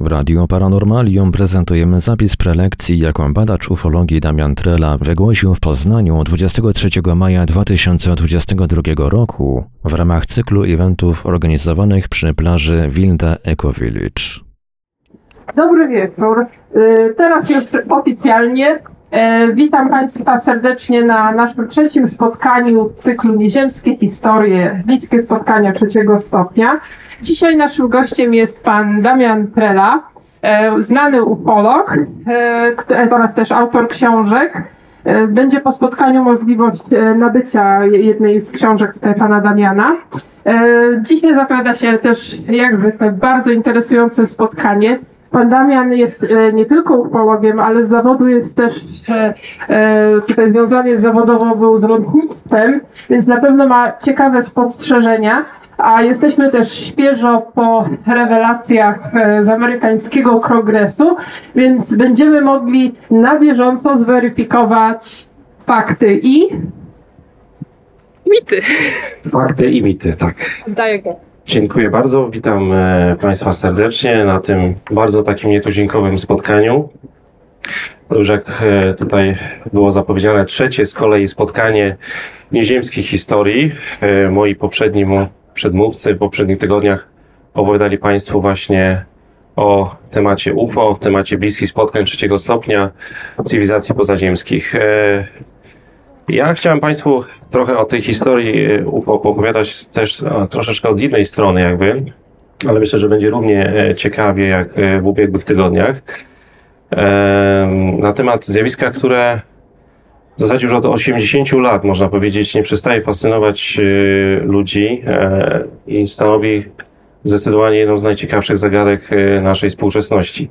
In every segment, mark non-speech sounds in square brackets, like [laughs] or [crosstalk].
W Radio Paranormalium prezentujemy zapis prelekcji, jaką badacz ufologii Damian Trela wygłosił w Poznaniu 23 maja 2022 roku w ramach cyklu eventów organizowanych przy plaży Wilda Eco Village. Dobry wieczór. Y, Teraz już oficjalnie e, witam Państwa serdecznie na naszym trzecim spotkaniu w cyklu Nieziemskie Historie, bliskie spotkania trzeciego stopnia. Dzisiaj naszym gościem jest pan Damian Trela, e, znany ufolog e, oraz też autor książek. E, Będzie po spotkaniu możliwość nabycia jednej z książek pana Damiana. Dzisiaj zapowiada się też, jak zwykle, bardzo interesujące spotkanie. Pan Damian jest nie tylko ufologiem, ale z zawodu jest też tutaj związany zawodowo był z lotnictwem, więc na pewno ma ciekawe spostrzeżenia. A jesteśmy też świeżo po rewelacjach e, z amerykańskiego kongresu, więc będziemy mogli na bieżąco zweryfikować fakty i mity. Fakty i mity, tak. Daję go. Dziękuję bardzo. Witam e, Państwa serdecznie na tym bardzo takim nietuzinkowym spotkaniu. To już jak e, tutaj było zapowiedziane, trzecie z kolei spotkanie nieziemskiej historii. Moi poprzedni przedmówcy w poprzednich tygodniach opowiadali Państwu właśnie o temacie UFO, temacie bliskich spotkań trzeciego stopnia, cywilizacji pozaziemskich. E, ja chciałem Państwu trochę o tej historii e, UFO opowiadać też troszeczkę od innej strony jakby, ale myślę, że będzie równie e, ciekawie jak w ubiegłych tygodniach. Na temat zjawiska, które w zasadzie już od 80 lat, można powiedzieć, nie przestaje fascynować e, ludzi e, i stanowi zdecydowanie jedną z najciekawszych zagadek e, naszej współczesności.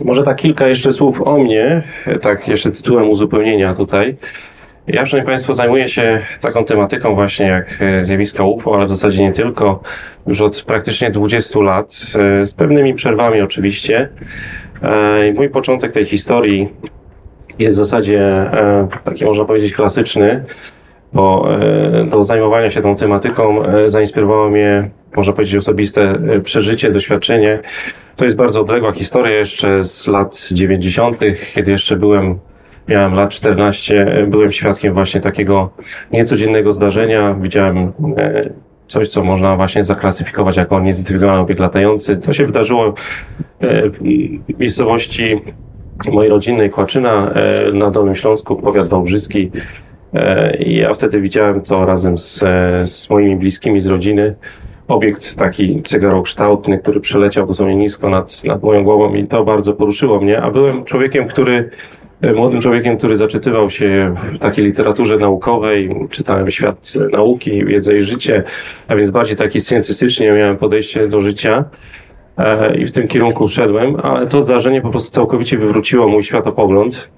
Może tak kilka jeszcze słów o mnie, tak jeszcze tytułem uzupełnienia tutaj. Ja, szanowni Państwo, zajmuję się taką tematyką właśnie jak zjawiska UFO, ale w zasadzie nie tylko, już od praktycznie 20 lat, z pewnymi przerwami oczywiście. Mój początek tej historii jest w zasadzie e, taki, można powiedzieć, klasyczny, bo e, do zajmowania się tą tematyką e, zainspirowało mnie, można powiedzieć, osobiste przeżycie, doświadczenie. To jest bardzo odległa historia jeszcze z lat 90., kiedy jeszcze byłem, miałem lat 14, e, byłem świadkiem właśnie takiego niecodziennego zdarzenia. Widziałem coś, co można właśnie zaklasyfikować jako niezidentyfikowany obiekt latający. To się wydarzyło w miejscowości mojej rodzinnej Kłaczyna e, na Dolnym Śląsku, powiat wałbrzyski. E, I ja wtedy widziałem to razem z, e, z moimi bliskimi z rodziny. Obiekt taki cygarokształtny, który przeleciał dosłownie nisko nad, nad moją głową i to bardzo poruszyło mnie, a byłem człowiekiem, który młodym człowiekiem, który zaczytywał się w takiej literaturze naukowej, czytałem świat nauki, wiedzę i życie, a więc bardziej taki scjentystycznie miałem podejście do życia. E, i w tym kierunku szedłem, ale to zdarzenie po prostu całkowicie wywróciło mój światopogląd.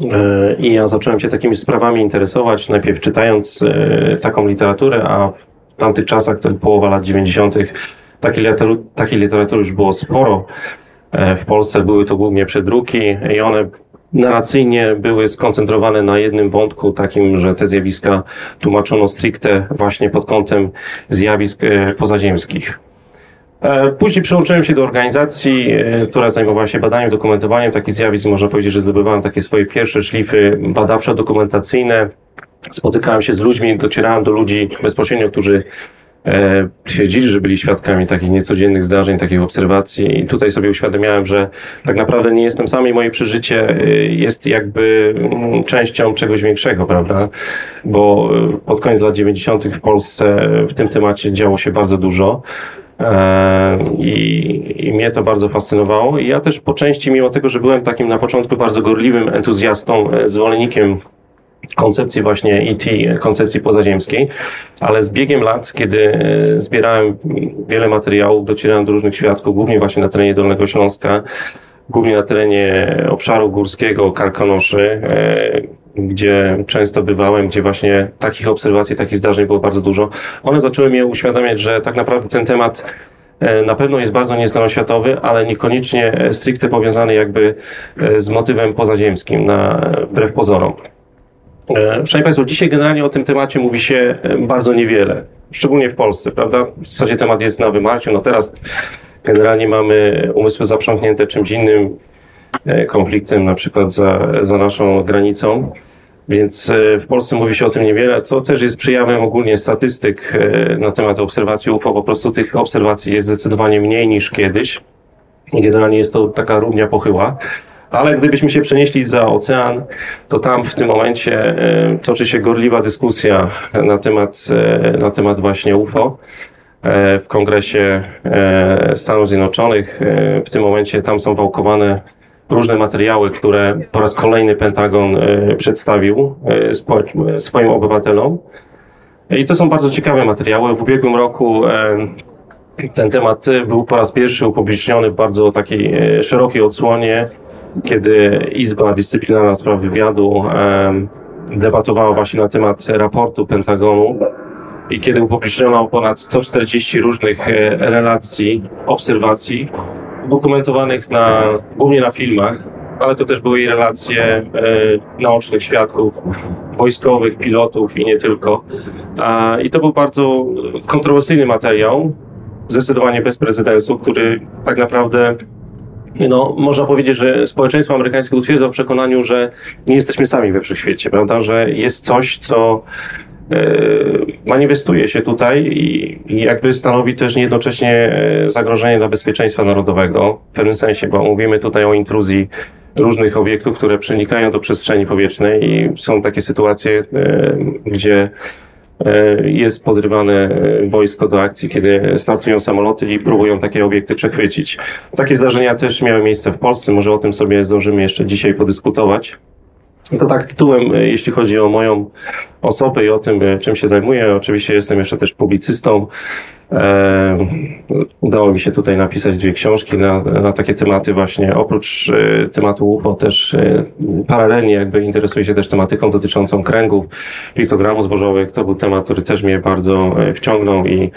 E, I ja zacząłem się takimi sprawami interesować, najpierw czytając e, taką literaturę, a w tamtych czasach, to połowa lat 90., takiej literatury, takiej literatury już było sporo. W Polsce były to głównie przedruki i one narracyjnie były skoncentrowane na jednym wątku, takim, że te zjawiska tłumaczono stricte właśnie pod kątem zjawisk pozaziemskich. E, Później przyłączyłem się do organizacji, e, która zajmowała się badaniem, dokumentowaniem takich zjawisk. Można powiedzieć, że zdobywałem takie swoje pierwsze szlify badawczo-dokumentacyjne. Spotykałem się z ludźmi, docierałem do ludzi bezpośrednio, którzy e, twierdzili, że byli świadkami takich niecodziennych zdarzeń, takich obserwacji. I tutaj sobie uświadomiałem, że tak naprawdę nie jestem sam i moje przeżycie jest jakby mm, częścią czegoś większego, prawda? Bo pod koniec lat 90. w Polsce w tym temacie działo się bardzo dużo. E, I, I mnie to bardzo fascynowało. I ja też po części, mimo tego, że byłem takim na początku bardzo gorliwym entuzjastą, e, zwolennikiem koncepcji właśnie ET, koncepcji pozaziemskiej, ale z biegiem lat, kiedy e, zbierałem wiele materiałów, docierałem do różnych świadków, głównie właśnie na terenie Dolnego Śląska, głównie na terenie obszaru górskiego, Karkonoszy, e, gdzie często bywałem, gdzie właśnie takich obserwacji, takich zdarzeń było bardzo dużo. One zaczęły mnie uświadamiać, że tak naprawdę ten temat e, na pewno jest bardzo nieznanoświatowy, ale niekoniecznie e, stricte powiązany jakby e, z motywem pozaziemskim, na, wbrew pozorom. Szanowni Państwo, dzisiaj generalnie o tym temacie mówi się bardzo niewiele, szczególnie w Polsce, prawda? W zasadzie temat jest na wymarciu. No teraz generalnie mamy umysły zaprzątnięte czymś innym, konfliktem na przykład za, za naszą granicą. Więc e, w Polsce mówi się o tym niewiele. To też jest przejawem ogólnie statystyk e, na temat obserwacji UFO. Po prostu tych obserwacji jest zdecydowanie mniej niż kiedyś. Generalnie jest to taka równia pochyła. Ale gdybyśmy się przenieśli za ocean, to tam w tym momencie e, toczy się gorliwa dyskusja na temat, e, na temat właśnie UFO e, w Kongresie e, Stanów Zjednoczonych. E, W tym momencie tam są wałkowane różne materiały, które po raz kolejny Pentagon e, przedstawił e, spo- swoim obywatelom. I to są bardzo ciekawe materiały. W ubiegłym roku e, ten temat e, był po raz pierwszy upubliczniony w bardzo takiej e, szerokiej odsłonie, kiedy Izba Dyscyplinarna Spraw Wywiadu debatowała właśnie na temat raportu Pentagonu i kiedy upubliczniono ponad 140 różnych e, relacji, obserwacji dokumentowanych na, głównie na filmach, ale to też były i relacje e, naocznych świadków, wojskowych, pilotów i nie tylko. I to był bardzo kontrowersyjny materiał, zdecydowanie bez precedensu, który tak naprawdę no, można powiedzieć, że społeczeństwo amerykańskie utwierdza w przekonaniu, że nie jesteśmy sami we wszechświecie, prawda? Że jest coś, co manifestuje się tutaj i, jakby stanowi też jednocześnie e, zagrożenie dla bezpieczeństwa narodowego w pewnym sensie, bo mówimy tutaj o intruzji różnych obiektów, które przenikają do przestrzeni powietrznej i są takie sytuacje, e, gdzie e, jest podrywane e, wojsko do akcji, kiedy startują samoloty i próbują takie obiekty przechwycić. Takie zdarzenia też miały miejsce w Polsce, może o tym sobie zdążymy jeszcze dzisiaj podyskutować. To tak tytułem, e, jeśli chodzi o moją osobę i o tym, e, czym się zajmuję. Oczywiście jestem jeszcze też publicystą. E, udało mi się tutaj napisać dwie książki na, na takie tematy właśnie. Oprócz tematu UFO też paralelnie jakby interesuję się też tematyką dotyczącą kręgów, piktogramów zbożowych. To był temat, który też mnie bardzo wciągnął i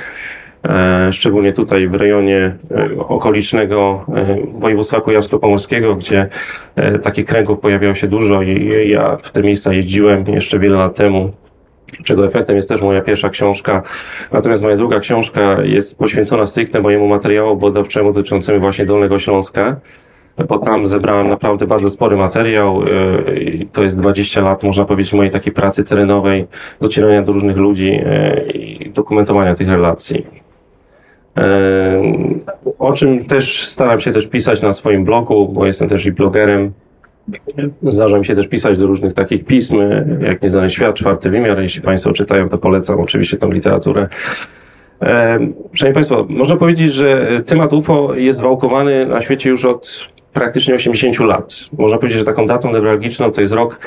szczególnie tutaj w rejonie e, okolicznego e, województwa kujawsko-pomorskiego, gdzie e, takich kręgów pojawiało się dużo i ja w te miejsca jeździłem jeszcze wiele lat temu czego efektem jest też moja pierwsza książka. Natomiast moja druga książka jest poświęcona stricte mojemu materiału badawczemu dotyczącemu właśnie Dolnego Śląska, bo tam zebrałem naprawdę bardzo spory materiał. To jest 20 lat, można powiedzieć, mojej takiej pracy terenowej, docierania do różnych ludzi i dokumentowania tych relacji. Yy, O czym też staram się też pisać na swoim blogu, bo jestem też i blogerem. Zdarza mi się też pisać do różnych takich pism, jak Nieznany Świat, Czwarty Wymiar. Jeśli Państwo czytają, to polecam oczywiście tą literaturę. E, Szanowni Państwo, można powiedzieć, że temat UFO jest wałkowany na świecie już od praktycznie 80 lat. Można powiedzieć, że taką datą newralgiczną to jest rok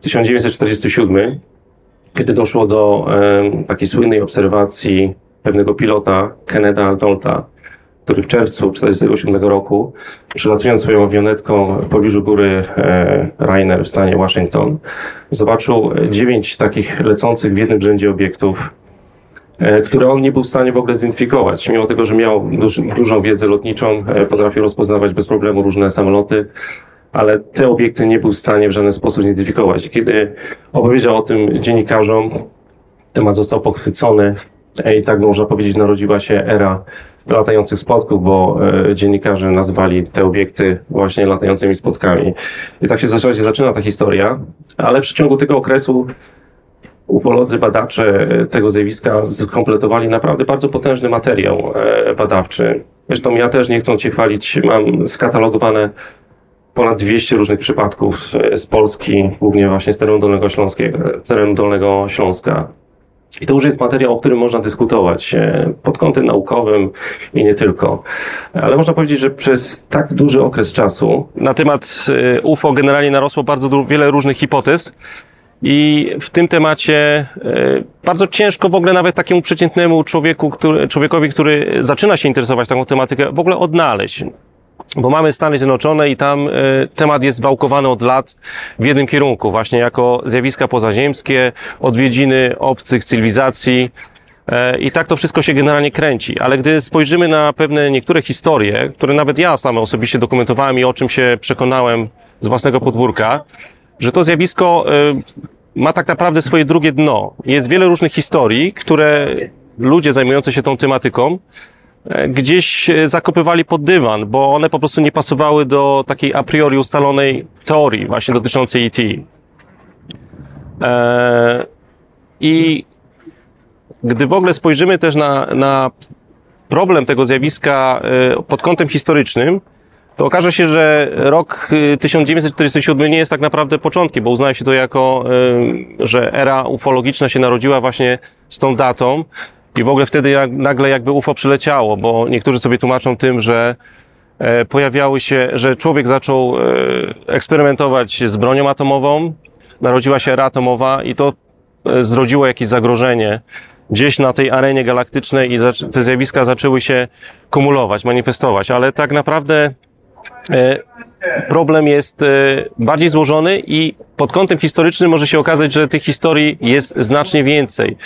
1947, kiedy doszło do e, takiej słynnej obserwacji pewnego pilota, Kenneda Dolta, który w czerwcu 1947 roku, przylatując swoją awionetką w pobliżu góry e, Rainer w stanie Waszyngton, zobaczył dziewięć takich lecących w jednym rzędzie obiektów, e, które on nie był w stanie w ogóle zidentyfikować. Mimo tego, że miał duż, dużą wiedzę lotniczą, e, potrafił rozpoznawać bez problemu różne samoloty, ale te obiekty nie był w stanie w żaden sposób zidentyfikować. Kiedy opowiedział o tym dziennikarzom, temat został pochwycony e, i tak można powiedzieć narodziła się era latających spotków, bo e, dziennikarze nazwali te obiekty właśnie latającymi spotkami. I tak się w zasadzie zaczyna ta historia, ale w przeciągu tego okresu ufolodzy, badacze e, tego zjawiska skompletowali naprawdę bardzo potężny materiał e, badawczy. Zresztą ja też, nie chcąc się chwalić, mam skatalogowane ponad 200 różnych przypadków e, z Polski, głównie właśnie z terenu Dolnego, Śląskiego, terenu Dolnego Śląska. I to już jest materiał, o którym można dyskutować e, pod kątem naukowym i nie tylko. Ale można powiedzieć, że przez tak duży okres czasu na temat e, UFO generalnie narosło bardzo wiele różnych hipotez. I w tym temacie e, bardzo ciężko w ogóle nawet takiemu przeciętnemu człowieku, który, człowiekowi, który zaczyna się interesować taką tematykę, w ogóle odnaleźć. Bo mamy Stany Zjednoczone i tam e, temat jest wałkowany od lat w jednym kierunku, właśnie jako zjawiska pozaziemskie, odwiedziny obcych cywilizacji. E, I tak to wszystko się generalnie kręci. Ale gdy spojrzymy na pewne niektóre historie, które nawet ja sam osobiście dokumentowałem i o czym się przekonałem z własnego podwórka, że to zjawisko y, ma tak naprawdę swoje drugie dno. Jest wiele różnych historii, które ludzie zajmujący się tą tematyką e, gdzieś e, zakopywali pod dywan, bo one po prostu nie pasowały do takiej a priori ustalonej teorii właśnie dotyczącej ET. E, I gdy w ogóle spojrzymy też na, na problem tego zjawiska e, pod kątem historycznym, to okaże się, że rok y, 1947 nie jest tak naprawdę początkiem, bo uznaje się to jako, że era ufologiczna się narodziła właśnie z tą datą i w ogóle wtedy nagle jakby UFO przyleciało, bo niektórzy sobie tłumaczą tym, że e, pojawiały się, że człowiek zaczął e, eksperymentować z bronią atomową, narodziła się era atomowa i to e, zrodziło jakieś zagrożenie gdzieś na tej arenie galaktycznej i te zjawiska zaczęły się kumulować, manifestować, ale tak naprawdę problem jest bardziej złożony i pod kątem historycznym może się okazać, że tych historii jest znacznie więcej.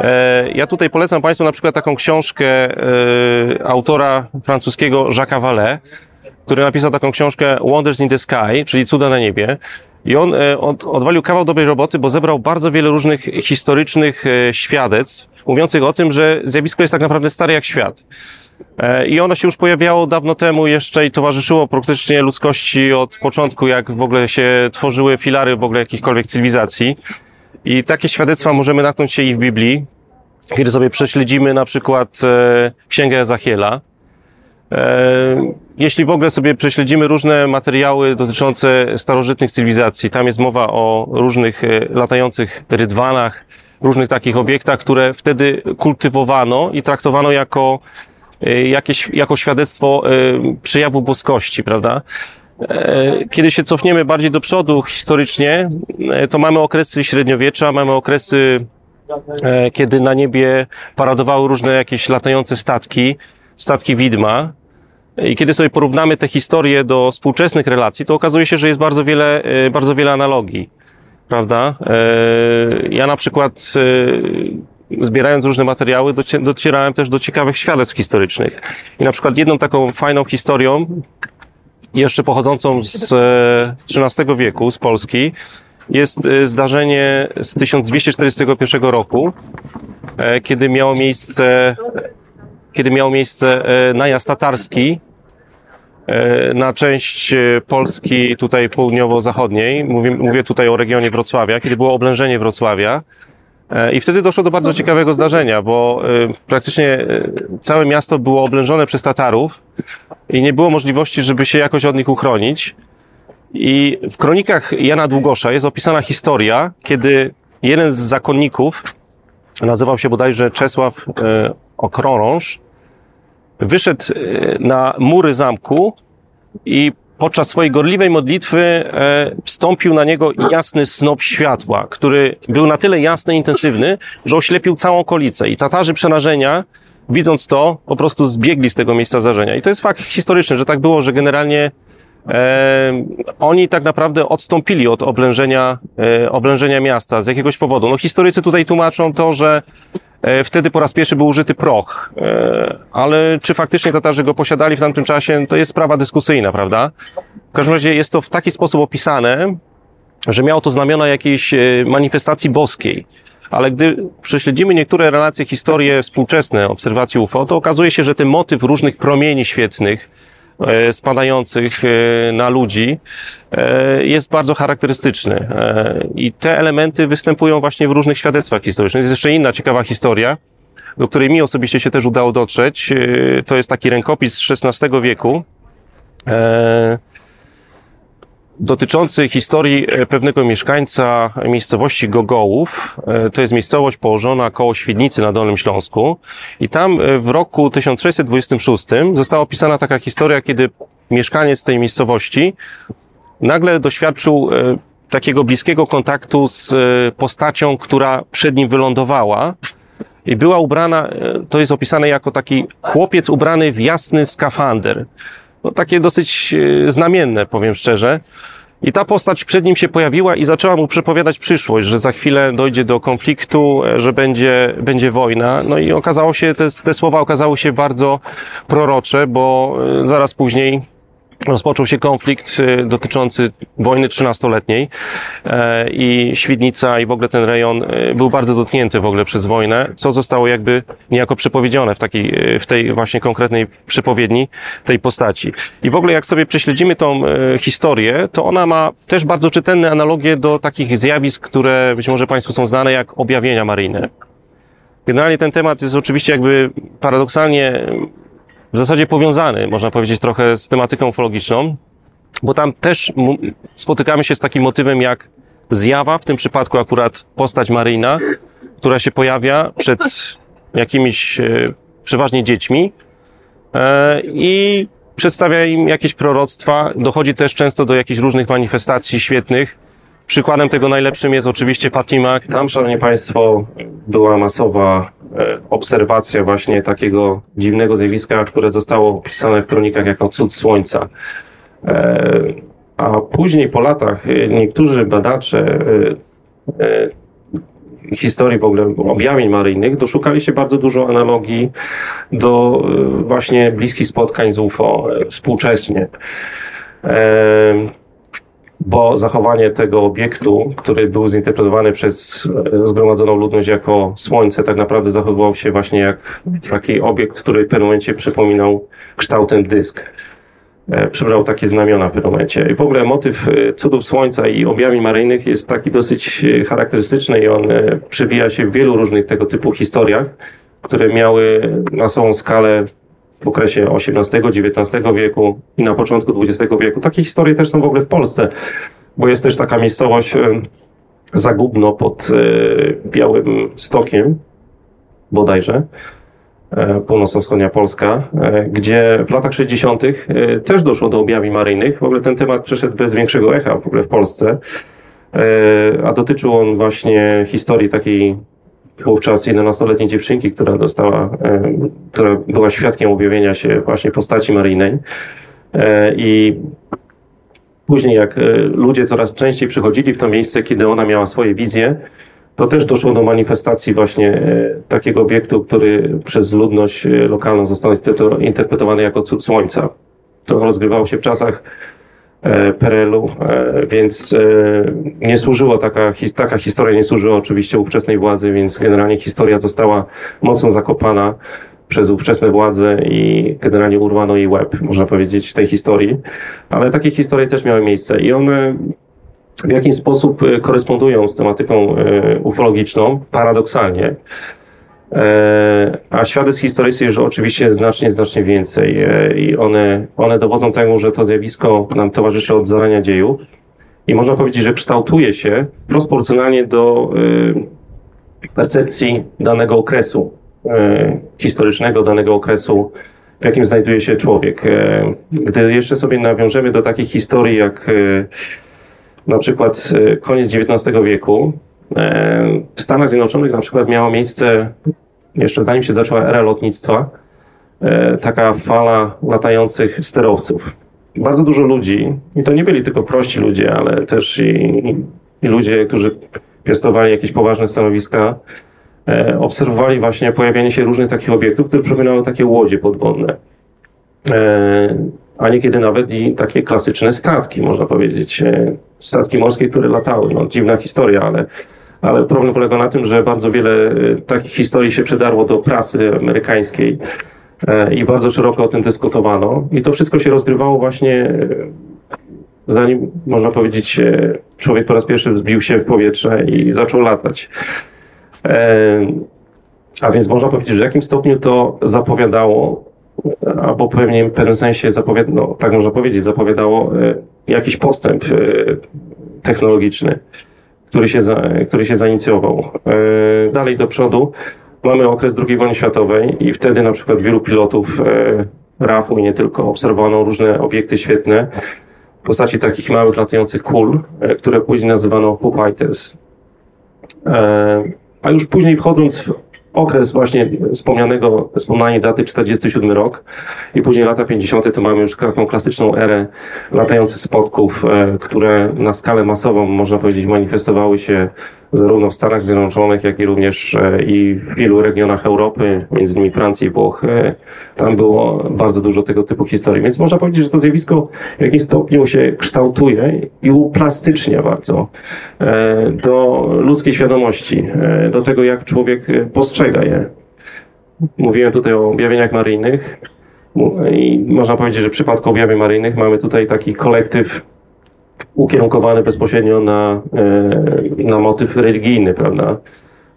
E, Ja tutaj polecam Państwu na przykład taką książkę e, autora francuskiego Jacques'a Vallée, który napisał taką książkę Wonders in the Sky, czyli Cuda na niebie. I on e, od, odwalił kawał dobrej roboty, bo zebrał bardzo wiele różnych historycznych świadectw, mówiących o tym, że zjawisko jest tak naprawdę stare jak świat. I ono się już pojawiało dawno temu jeszcze i towarzyszyło praktycznie ludzkości od początku, jak w ogóle się tworzyły filary w ogóle jakichkolwiek cywilizacji. I takie świadectwa możemy natknąć się i w Biblii, kiedy sobie prześledzimy na przykład e, Księgę Ezachiela. E, jeśli w ogóle sobie prześledzimy różne materiały dotyczące starożytnych cywilizacji, tam jest mowa o różnych e, latających rydwanach, różnych takich obiektach, które wtedy kultywowano i traktowano jako e, jakieś, jako świadectwo przejawu boskości, prawda? E, Kiedy się cofniemy bardziej do przodu historycznie, e, to mamy okresy średniowiecza, mamy okresy, e, kiedy na niebie paradowały różne jakieś latające statki, statki widma. I kiedy sobie porównamy te historie do współczesnych relacji, to okazuje się, że jest bardzo wiele, bardzo wiele analogii, prawda? Ja na przykład zbierając różne materiały, docie- docierałem też do ciekawych świadectw historycznych. I na przykład jedną taką fajną historią, jeszcze pochodzącą z e, XIII wieku, z Polski, jest e, zdarzenie z 1241 roku, e, kiedy miało miejsce, kiedy miał miejsce e, najazd tatarski e, na część e, Polski tutaj południowo-zachodniej. Mówię, mówię tutaj o regionie Wrocławia, kiedy było oblężenie Wrocławia. E, I wtedy doszło do bardzo ciekawego zdarzenia, bo e, praktycznie e, całe miasto było oblężone przez Tatarów i nie było możliwości, żeby się jakoś od nich uchronić. I w kronikach Jana Długosza jest opisana historia, kiedy jeden z zakonników, nazywał się bodajże Czesław Okrorąż, wyszedł na mury zamku i podczas swojej gorliwej modlitwy e, wstąpił na niego jasny snop światła, który był na tyle jasny i intensywny, że oślepił całą okolicę. I Tatarzy przerażenia, widząc to, po prostu zbiegli z tego miejsca zdarzenia. I to jest fakt historyczny, że tak było, że generalnie e, oni tak naprawdę odstąpili od oblężenia, e, oblężenia miasta z jakiegoś powodu. No historycy tutaj tłumaczą to, że wtedy po raz pierwszy był użyty proch, e, ale czy faktycznie Tatarzy go posiadali w tamtym czasie, to jest sprawa dyskusyjna, prawda? W każdym razie jest to w taki sposób opisane, że miało to znamiona jakiejś e, manifestacji boskiej. Ale gdy prześledzimy niektóre relacje, historie współczesne obserwacji UFO, to okazuje się, że ten motyw różnych promieni świetnych, e, spadających e, na ludzi, e, jest bardzo charakterystyczny. E, I te elementy występują właśnie w różnych świadectwach historycznych. Jest jeszcze inna ciekawa historia, do której mi osobiście się też udało dotrzeć. E, To jest taki rękopis z XVI wieku. Dotyczący historii e, pewnego mieszkańca miejscowości Gogołów. E, To jest miejscowość położona koło Świdnicy na Dolnym Śląsku. I tam e, w roku 1626 została opisana taka historia, kiedy mieszkaniec tej miejscowości nagle doświadczył takiego bliskiego kontaktu z postacią, która przed nim wylądowała. I była ubrana, to jest opisane jako taki chłopiec ubrany w jasny skafander. No, takie dosyć e, znamienne, powiem szczerze. I ta postać przed nim się pojawiła i zaczęła mu przepowiadać przyszłość, że za chwilę dojdzie do konfliktu, e, że będzie, będzie wojna. No i okazało się, te, te słowa okazały się bardzo prorocze, bo e, zaraz później rozpoczął się konflikt e, dotyczący wojny 13-letniej e, i Świdnica i w ogóle ten rejon e, był bardzo dotknięty w ogóle przez wojnę, co zostało jakby niejako przepowiedziane w takiej, e, w tej właśnie konkretnej przepowiedni tej postaci. I w ogóle jak sobie prześledzimy tą historię, to ona ma też bardzo czytelne analogie do takich zjawisk, które być może Państwu są znane, jak objawienia maryjne. Generalnie ten temat jest oczywiście jakby paradoksalnie w zasadzie powiązany, można powiedzieć, trochę z tematyką ufologiczną, bo tam też spotykamy się z takim motywem jak zjawa, w tym przypadku akurat postać maryjna, która się pojawia przed jakimiś e, przeważnie dziećmi e, i przedstawia im jakieś proroctwa. Dochodzi też często do jakichś różnych manifestacji świetnych. Przykładem tego najlepszym jest oczywiście Fatima. Tam, szanowni państwo, była masowa e, obserwacja właśnie takiego dziwnego zjawiska, które zostało opisane w kronikach jako cud słońca. E, A później po latach e, niektórzy badacze historii w ogóle objawień maryjnych doszukali się bardzo dużo analogii do właśnie bliskich spotkań z UFO współcześnie. Bo zachowanie tego obiektu, który był zinterpretowany przez e, zgromadzoną ludność jako Słońce, tak naprawdę zachowywał się właśnie jak taki obiekt, który w pewnym momencie przypominał kształtem dysk. E, Przybrał takie znamiona w pewnym momencie. I w ogóle motyw e, cudów Słońca i objawień maryjnych jest taki dosyć charakterystyczny i on przewija się w wielu różnych tego typu historiach, które miały masową skalę w okresie XVIII-XIX wieku i na początku XX wieku. Takie historie też są w ogóle w Polsce, bo jest też taka miejscowość e, Zagubno pod e, Białym Stokiem, bodajże, e, północno-wschodnia Polska, gdzie w latach 60. e, też doszło do objawień maryjnych. W ogóle ten temat przeszedł bez większego echa w ogóle w Polsce, a dotyczył on właśnie historii takiej wówczas 11-letniej dziewczynki, która dostała, e, która była świadkiem objawienia się właśnie postaci maryjnej. E, I później, jak e, ludzie coraz częściej przychodzili w to miejsce, kiedy ona miała swoje wizje, to też doszło do manifestacji właśnie takiego obiektu, który przez ludność lokalną został interpre- interpretowany jako cud słońca. To rozgrywało się w czasach PRL-u, e, więc e, nie służyło taka, taka historia nie służyła oczywiście ówczesnej władzy, więc generalnie historia została mocno zakopana przez ówczesne władze i generalnie urwano jej łeb, można powiedzieć, tej historii. Ale takie historie też miały miejsce i one w jakiś sposób e, korespondują z tematyką e, ufologiczną, paradoksalnie. E, A świadectw historycznych jest oczywiście znacznie, znacznie więcej e, i one, one dowodzą temu, że to zjawisko nam towarzyszy od zarania dziejów i można powiedzieć, że kształtuje się proporcjonalnie do e, percepcji danego okresu historycznego, danego okresu, w jakim znajduje się człowiek. Gdy jeszcze sobie nawiążemy do takich historii jak na przykład koniec XIX wieku, w Stanach Zjednoczonych na przykład miała miejsce, jeszcze zanim się zaczęła era lotnictwa, e, taka fala latających sterowców. Bardzo dużo ludzi, i to nie byli tylko prości ludzie, ale też i, i ludzie, którzy piastowali jakieś poważne stanowiska, e, obserwowali właśnie pojawianie się różnych takich obiektów, które przypominały takie łodzie podwodne. E, a niekiedy nawet i takie klasyczne statki, można powiedzieć. E, Statki morskie, które latały. No, dziwna historia, ale, ale problem polega na tym, że bardzo wiele e, takich historii się przedarło do prasy amerykańskiej e, i bardzo szeroko o tym dyskutowano. I to wszystko się rozgrywało właśnie e, zanim, można powiedzieć, e, człowiek po raz pierwszy wzbił się w powietrze i zaczął latać. A więc można powiedzieć, że w jakim stopniu to zapowiadało albo pewnie w pewnym sensie zapowiada, no, tak można powiedzieć, zapowiadało jakiś postęp technologiczny, który się, za, który się zainicjował. E, Dalej do przodu mamy okres II wojny światowej i wtedy na przykład wielu pilotów e, RAF-u i nie tylko obserwowano różne obiekty świetne w postaci takich małych latających kul, e, które później nazywano Foo Fighters. A już później wchodząc w okres właśnie wspomnianego, wspomnianej daty 47 rok i później lata 50. to mamy już taką klasyczną erę latających spotków, e, które na skalę masową, można powiedzieć, manifestowały się zarówno w Stanach Zjednoczonych, jak i również e, i w wielu regionach Europy, między innymi Francji Włoch. E, Tam było bardzo dużo tego typu historii. Więc można powiedzieć, że to zjawisko w jakimś stopniu się kształtuje i uplastycznia bardzo e, do ludzkiej świadomości, do tego, jak człowiek postrzega je. Mówiłem tutaj o objawieniach maryjnych i można powiedzieć, że w przypadku objawień maryjnych mamy tutaj taki kolektyw ukierunkowany bezpośrednio na, e, na motyw religijny, prawda?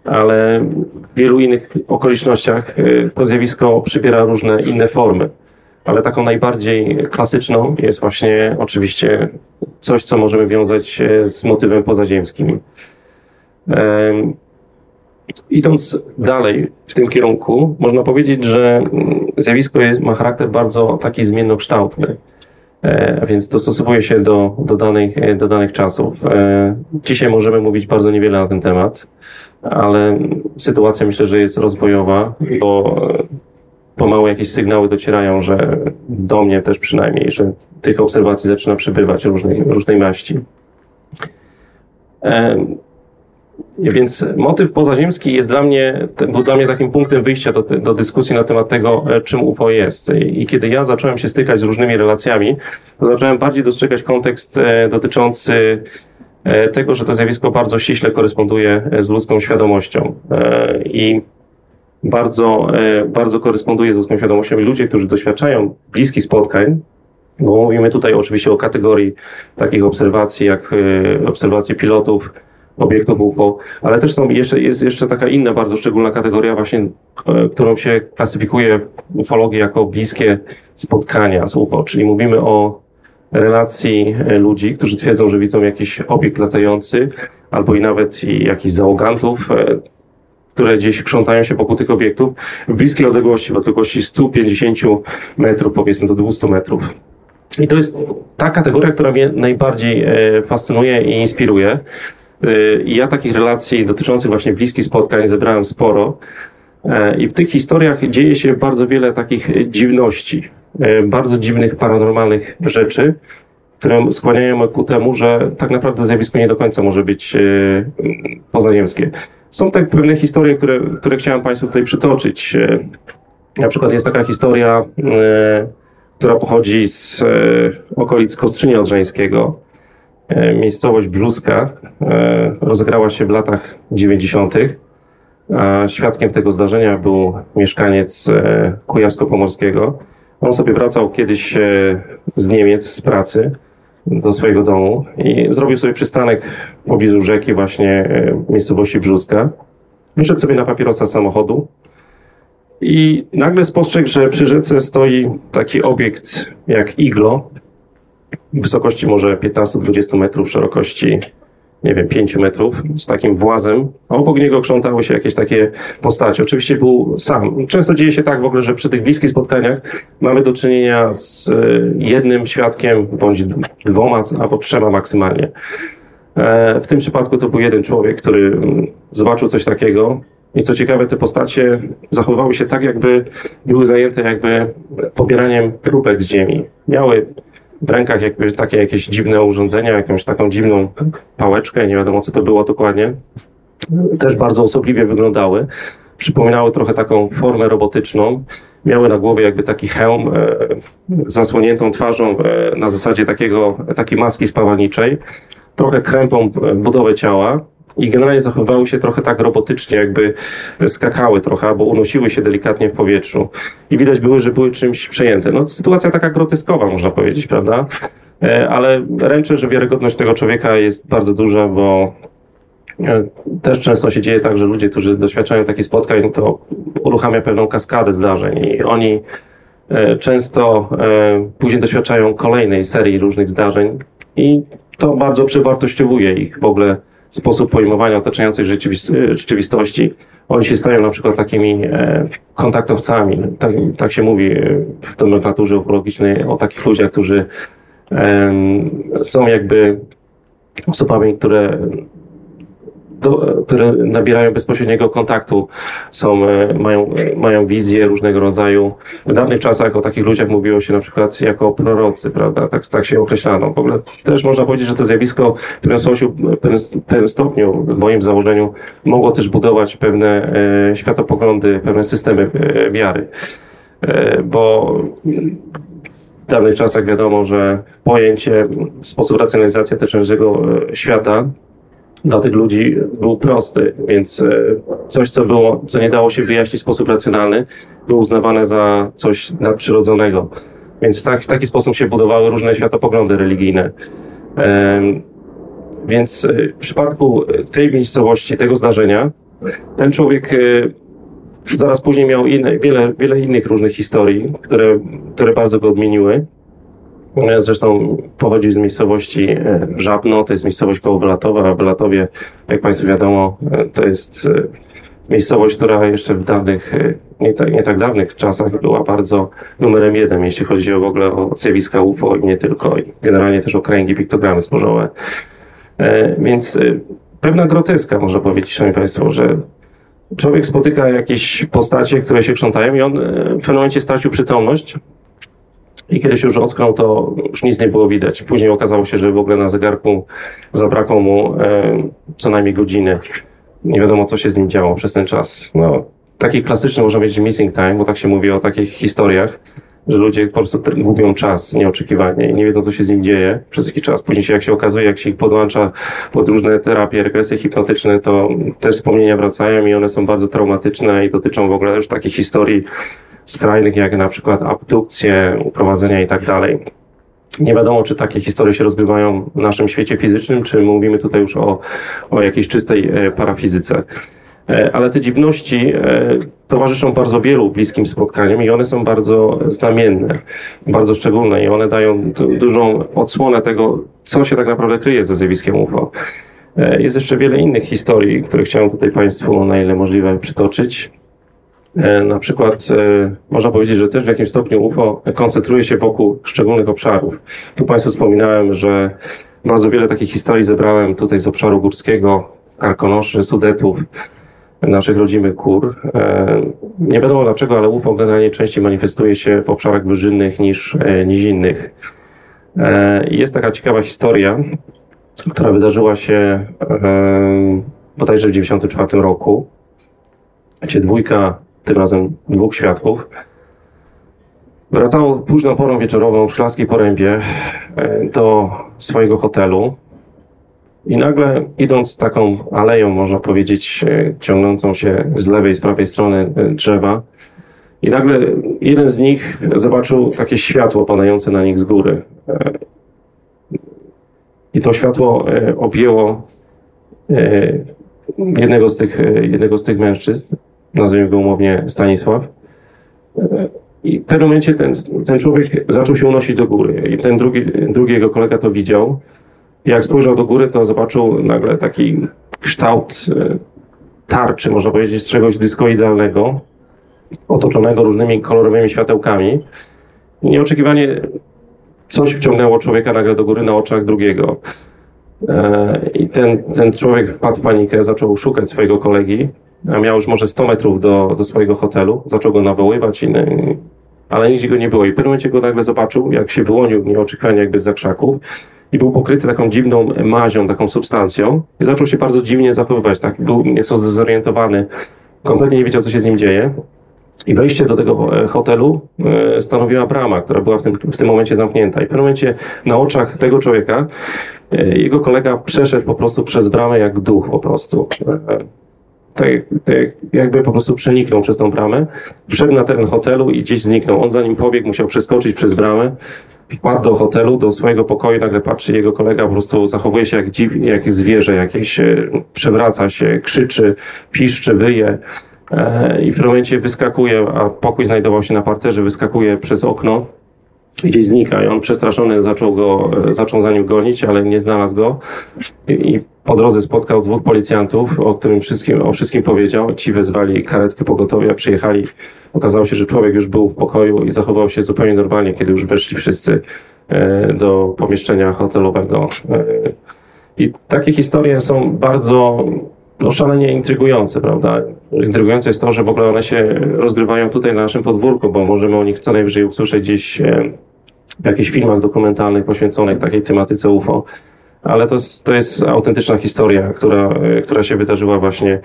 Ale w wielu innych okolicznościach e, to zjawisko przybiera różne inne formy. Ale taką najbardziej klasyczną jest właśnie oczywiście coś, co możemy wiązać e, z motywem pozaziemskim. Em, Idąc dalej w tym kierunku, można powiedzieć, że mm, zjawisko jest, ma charakter bardzo taki zmiennokształtny. E, a więc dostosowuje się do, do, danych, e, do danych czasów. E, Dzisiaj możemy mówić bardzo niewiele na ten temat, ale sytuacja myślę, że jest rozwojowa, bo e, pomału jakieś sygnały docierają, że do mnie też przynajmniej, że tych obserwacji zaczyna przybywać różnej, różnej maści. Więc motyw pozaziemski jest dla mnie, był dla mnie takim punktem wyjścia do, do dyskusji na temat tego, e, czym UFO jest. I kiedy ja zacząłem się stykać z różnymi relacjami, zacząłem bardziej dostrzegać kontekst e, dotyczący e, tego, że to zjawisko bardzo ściśle koresponduje z ludzką świadomością. I bardzo, bardzo koresponduje z ludzką świadomością. I ludzie, którzy doświadczają bliskich spotkań, bo mówimy tutaj oczywiście o kategorii takich obserwacji, jak obserwacje pilotów, obiektów UFO, ale też są jeszcze, jest jeszcze taka inna bardzo szczególna kategoria właśnie, e, którą się klasyfikuje w ufologii jako bliskie spotkania z UFO, czyli mówimy o relacji e, ludzi, którzy twierdzą, że widzą jakiś obiekt latający, albo i nawet i jakichś załogantów, e, które gdzieś krzątają się wokół tych obiektów w bliskiej odległości, w odległości 150 metrów, powiedzmy do 200 metrów. I to jest ta kategoria, która mnie najbardziej fascynuje i inspiruje. Y, ja takich relacji dotyczących właśnie bliskich spotkań zebrałem sporo. E, I w tych historiach dzieje się bardzo wiele takich dziwności, e, bardzo dziwnych, paranormalnych rzeczy, które skłaniają ku temu, że tak naprawdę zjawisko nie do końca może być e, pozaziemskie. Są tak pewne historie, które, które chciałem Państwu tutaj przytoczyć. Na przykład jest taka historia, która pochodzi z okolic Kostrzynia Odrzańskiego. E, Miejscowość Brzuska e, rozegrała się w latach 90. A świadkiem tego zdarzenia był mieszkaniec e, Kujawsko-Pomorskiego. On sobie wracał kiedyś z Niemiec z pracy do swojego domu i zrobił sobie przystanek pobliżu rzeki właśnie miejscowości Brzuska. Wyszedł sobie na papierosa samochodu i nagle spostrzegł, że przy rzece stoi taki obiekt jak iglo, wysokości może 15-20 metrów, szerokości nie wiem, 5 metrów, z takim włazem, a obok niego krzątały się jakieś takie postacie. Oczywiście był sam. Często dzieje się tak w ogóle, że przy tych bliskich spotkaniach mamy do czynienia z e, jednym świadkiem, bądź dwoma, albo trzema maksymalnie. E, W tym przypadku to był jeden człowiek, który mm, zobaczył coś takiego. I co ciekawe, te postacie zachowywały się tak, jakby były zajęte jakby pobieraniem próbek z ziemi. Miały w rękach jakby takie jakieś dziwne urządzenia, jakąś taką dziwną pałeczkę, nie wiadomo co to było dokładnie. Też bardzo osobliwie wyglądały. Przypominały trochę taką formę robotyczną. Miały na głowie jakby taki hełm e, zasłoniętą twarzą e, na zasadzie takiego, takiej maski spawalniczej. Trochę krępą e, budowę ciała. I generalnie zachowywały się trochę tak robotycznie, jakby skakały trochę, albo unosiły się delikatnie w powietrzu. I widać były, że były czymś przejęte. No, sytuacja taka groteskowa, można powiedzieć, prawda? E, Ale ręczę, że wiarygodność tego człowieka jest bardzo duża, bo e, też często się dzieje tak, że ludzie, którzy doświadczają takich spotkań, to uruchamia pewną kaskadę zdarzeń i oni e, często później doświadczają kolejnej serii różnych zdarzeń i to bardzo przewartościowuje ich w ogóle sposób pojmowania otaczającej e, rzeczywistości. Oni się stają na przykład takimi e, kontaktowcami. Tak, tak się mówi e, w nomenklaturze ufologicznej o takich ludziach, którzy są jakby osobami, które do, które nabierają bezpośredniego kontaktu, są, e, mają, e, mają wizje różnego rodzaju. W dawnych czasach o takich ludziach mówiło się na przykład jako prorocy, prawda? Tak, tak się określano. W ogóle też można powiedzieć, że to zjawisko w pewnym stopniu, w pewnym, stopniu w moim założeniu mogło też budować pewne e, światopoglądy, pewne systemy e, wiary. E, bo w dawnych czasach wiadomo, że pojęcie, sposób racjonalizacji tecznego świata dla tych ludzi był prosty, więc e, coś, co było, co nie dało się wyjaśnić w sposób racjonalny, było uznawane za coś nadprzyrodzonego. Więc w, tak, taki sposób się budowały różne światopoglądy religijne. Więc e, w przypadku tej miejscowości, tego zdarzenia, ten człowiek e, zaraz później miał inne, wiele, wiele innych różnych historii, które, które bardzo go odmieniły. E, Zresztą pochodzi z miejscowości e, Żabno, to jest miejscowość koło Belatowa, a Belatowie, jak Państwu wiadomo, e, to jest miejscowość, która jeszcze w dawnych, nie tak, nie tak dawnych czasach była bardzo numerem jeden, jeśli chodzi w ogóle o zjawiska UFO i nie tylko, i generalnie też o kręgi, piktogramy zbożowe. Więc pewna groteska, można powiedzieć, Szanowni Państwo, że człowiek spotyka jakieś postacie, które się krzątają i on w pewnym momencie stracił przytomność i kiedy się już ocknął, to już nic nie było widać. Później okazało się, że w ogóle na zegarku zabrakło mu e, co najmniej godziny. Nie wiadomo, co się z nim działo przez ten czas. No, taki klasyczny, można powiedzieć, missing time, bo tak się mówi o takich historiach, że ludzie po prostu gubią czas nieoczekiwanie i nie wiedzą, co się z nim dzieje przez jakiś czas. Później się, jak się okazuje, jak się ich podłącza pod różne terapie, regresje hipnotyczne, to te wspomnienia wracają i one są bardzo traumatyczne i dotyczą w ogóle już takich historii skrajnych, jak na przykład abdukcje, uprowadzenia i tak dalej. Nie wiadomo, czy takie historie się rozgrywają w naszym świecie fizycznym, czy mówimy tutaj już o, o jakiejś czystej e, parafizyce. E, Ale te dziwności e, towarzyszą bardzo wielu bliskim spotkaniom i one są bardzo znamienne, bardzo szczególne i one dają du- dużą odsłonę tego, co się tak naprawdę kryje ze zjawiskiem UFO. Jest jeszcze wiele innych historii, które chciałem tutaj Państwu na ile możliwe przytoczyć. E, Na przykład e, można powiedzieć, że też w jakimś stopniu UFO koncentruje się wokół szczególnych obszarów. Tu Państwu wspominałem, że bardzo wiele takich historii zebrałem tutaj z obszaru górskiego, Karkonoszy, Sudetów, naszych rodzimych kur. E, Nie wiadomo dlaczego, ale UFO generalnie częściej manifestuje się w obszarach wyżynnych niż nizinnych. Jest taka ciekawa historia, która wydarzyła się bodajże w 1994 roku gdzie dwójka, tym razem dwóch świadków, wracało późną porą wieczorową w Szklarskiej Porębie e, do swojego hotelu. I nagle idąc taką aleją, można powiedzieć, e, ciągnącą się z lewej, z prawej strony e, drzewa i nagle jeden z nich zobaczył takie światło padające na nich z góry. I to światło objęło jednego z tych, jednego z tych mężczyzn, nazwijmy go umownie Stanisław. I w pewnym momencie ten, ten człowiek zaczął się unosić do góry i ten drugi, drugi jego kolega to widział. Jak spojrzał do góry, to zobaczył nagle taki kształt e, tarczy, można powiedzieć, czegoś dyskoidalnego, otoczonego różnymi kolorowymi światełkami. I nieoczekiwanie coś wciągnęło człowieka nagle do góry na oczach drugiego. E, I ten, ten człowiek wpadł w panikę, zaczął szukać swojego kolegi, miał już może 100 metrów do, do swojego hotelu. Zaczął go nawoływać, i, ale nigdzie go nie było. I w pewnym momencie go nagle zobaczył, jak się wyłonił nieoczekiwanie jakby z krzaków i był pokryty taką dziwną mazią, taką substancją i zaczął się bardzo dziwnie zachowywać. Tak? Był nieco zdezorientowany, kompletnie nie wiedział, co się z nim dzieje. I wejście do tego e, hotelu e, stanowiła brama, która była w tym, w tym momencie zamknięta. I w pewnym momencie na oczach tego człowieka e, jego kolega przeszedł po prostu przez bramę jak duch po prostu. Tak, jakby po prostu przeniknął przez tą bramę, wszedł na teren hotelu i gdzieś zniknął. On za nim pobiegł, musiał przeskoczyć przez bramę, wpadł do hotelu, do swojego pokoju, nagle patrzy, jego kolega po prostu zachowuje się jak, dziw, jak zwierzę jakieś, e, przewraca się, krzyczy, piszczy, wyje. E, I w pewnym momencie wyskakuje, a pokój znajdował się na parterze, wyskakuje przez okno gdzieś znika. I on przestraszony zaczął go, e, zaczął za nim gonić, ale nie znalazł go. I, i po drodze spotkał dwóch policjantów, o którym wszystkim, o wszystkim powiedział. Ci wezwali karetkę pogotowia, przyjechali. Okazało się, że człowiek już był w pokoju i zachował się zupełnie normalnie, kiedy już weszli wszyscy e, do pomieszczenia hotelowego. E, I takie historie są bardzo no, szalenie intrygujące, prawda? Intrygujące jest to, że w ogóle one się rozgrywają tutaj na naszym podwórku, bo możemy o nich co najwyżej usłyszeć gdzieś w jakichś filmach dokumentalnych poświęconych takiej tematyce UFO. Ale to jest, to jest autentyczna historia, która, e, która się wydarzyła właśnie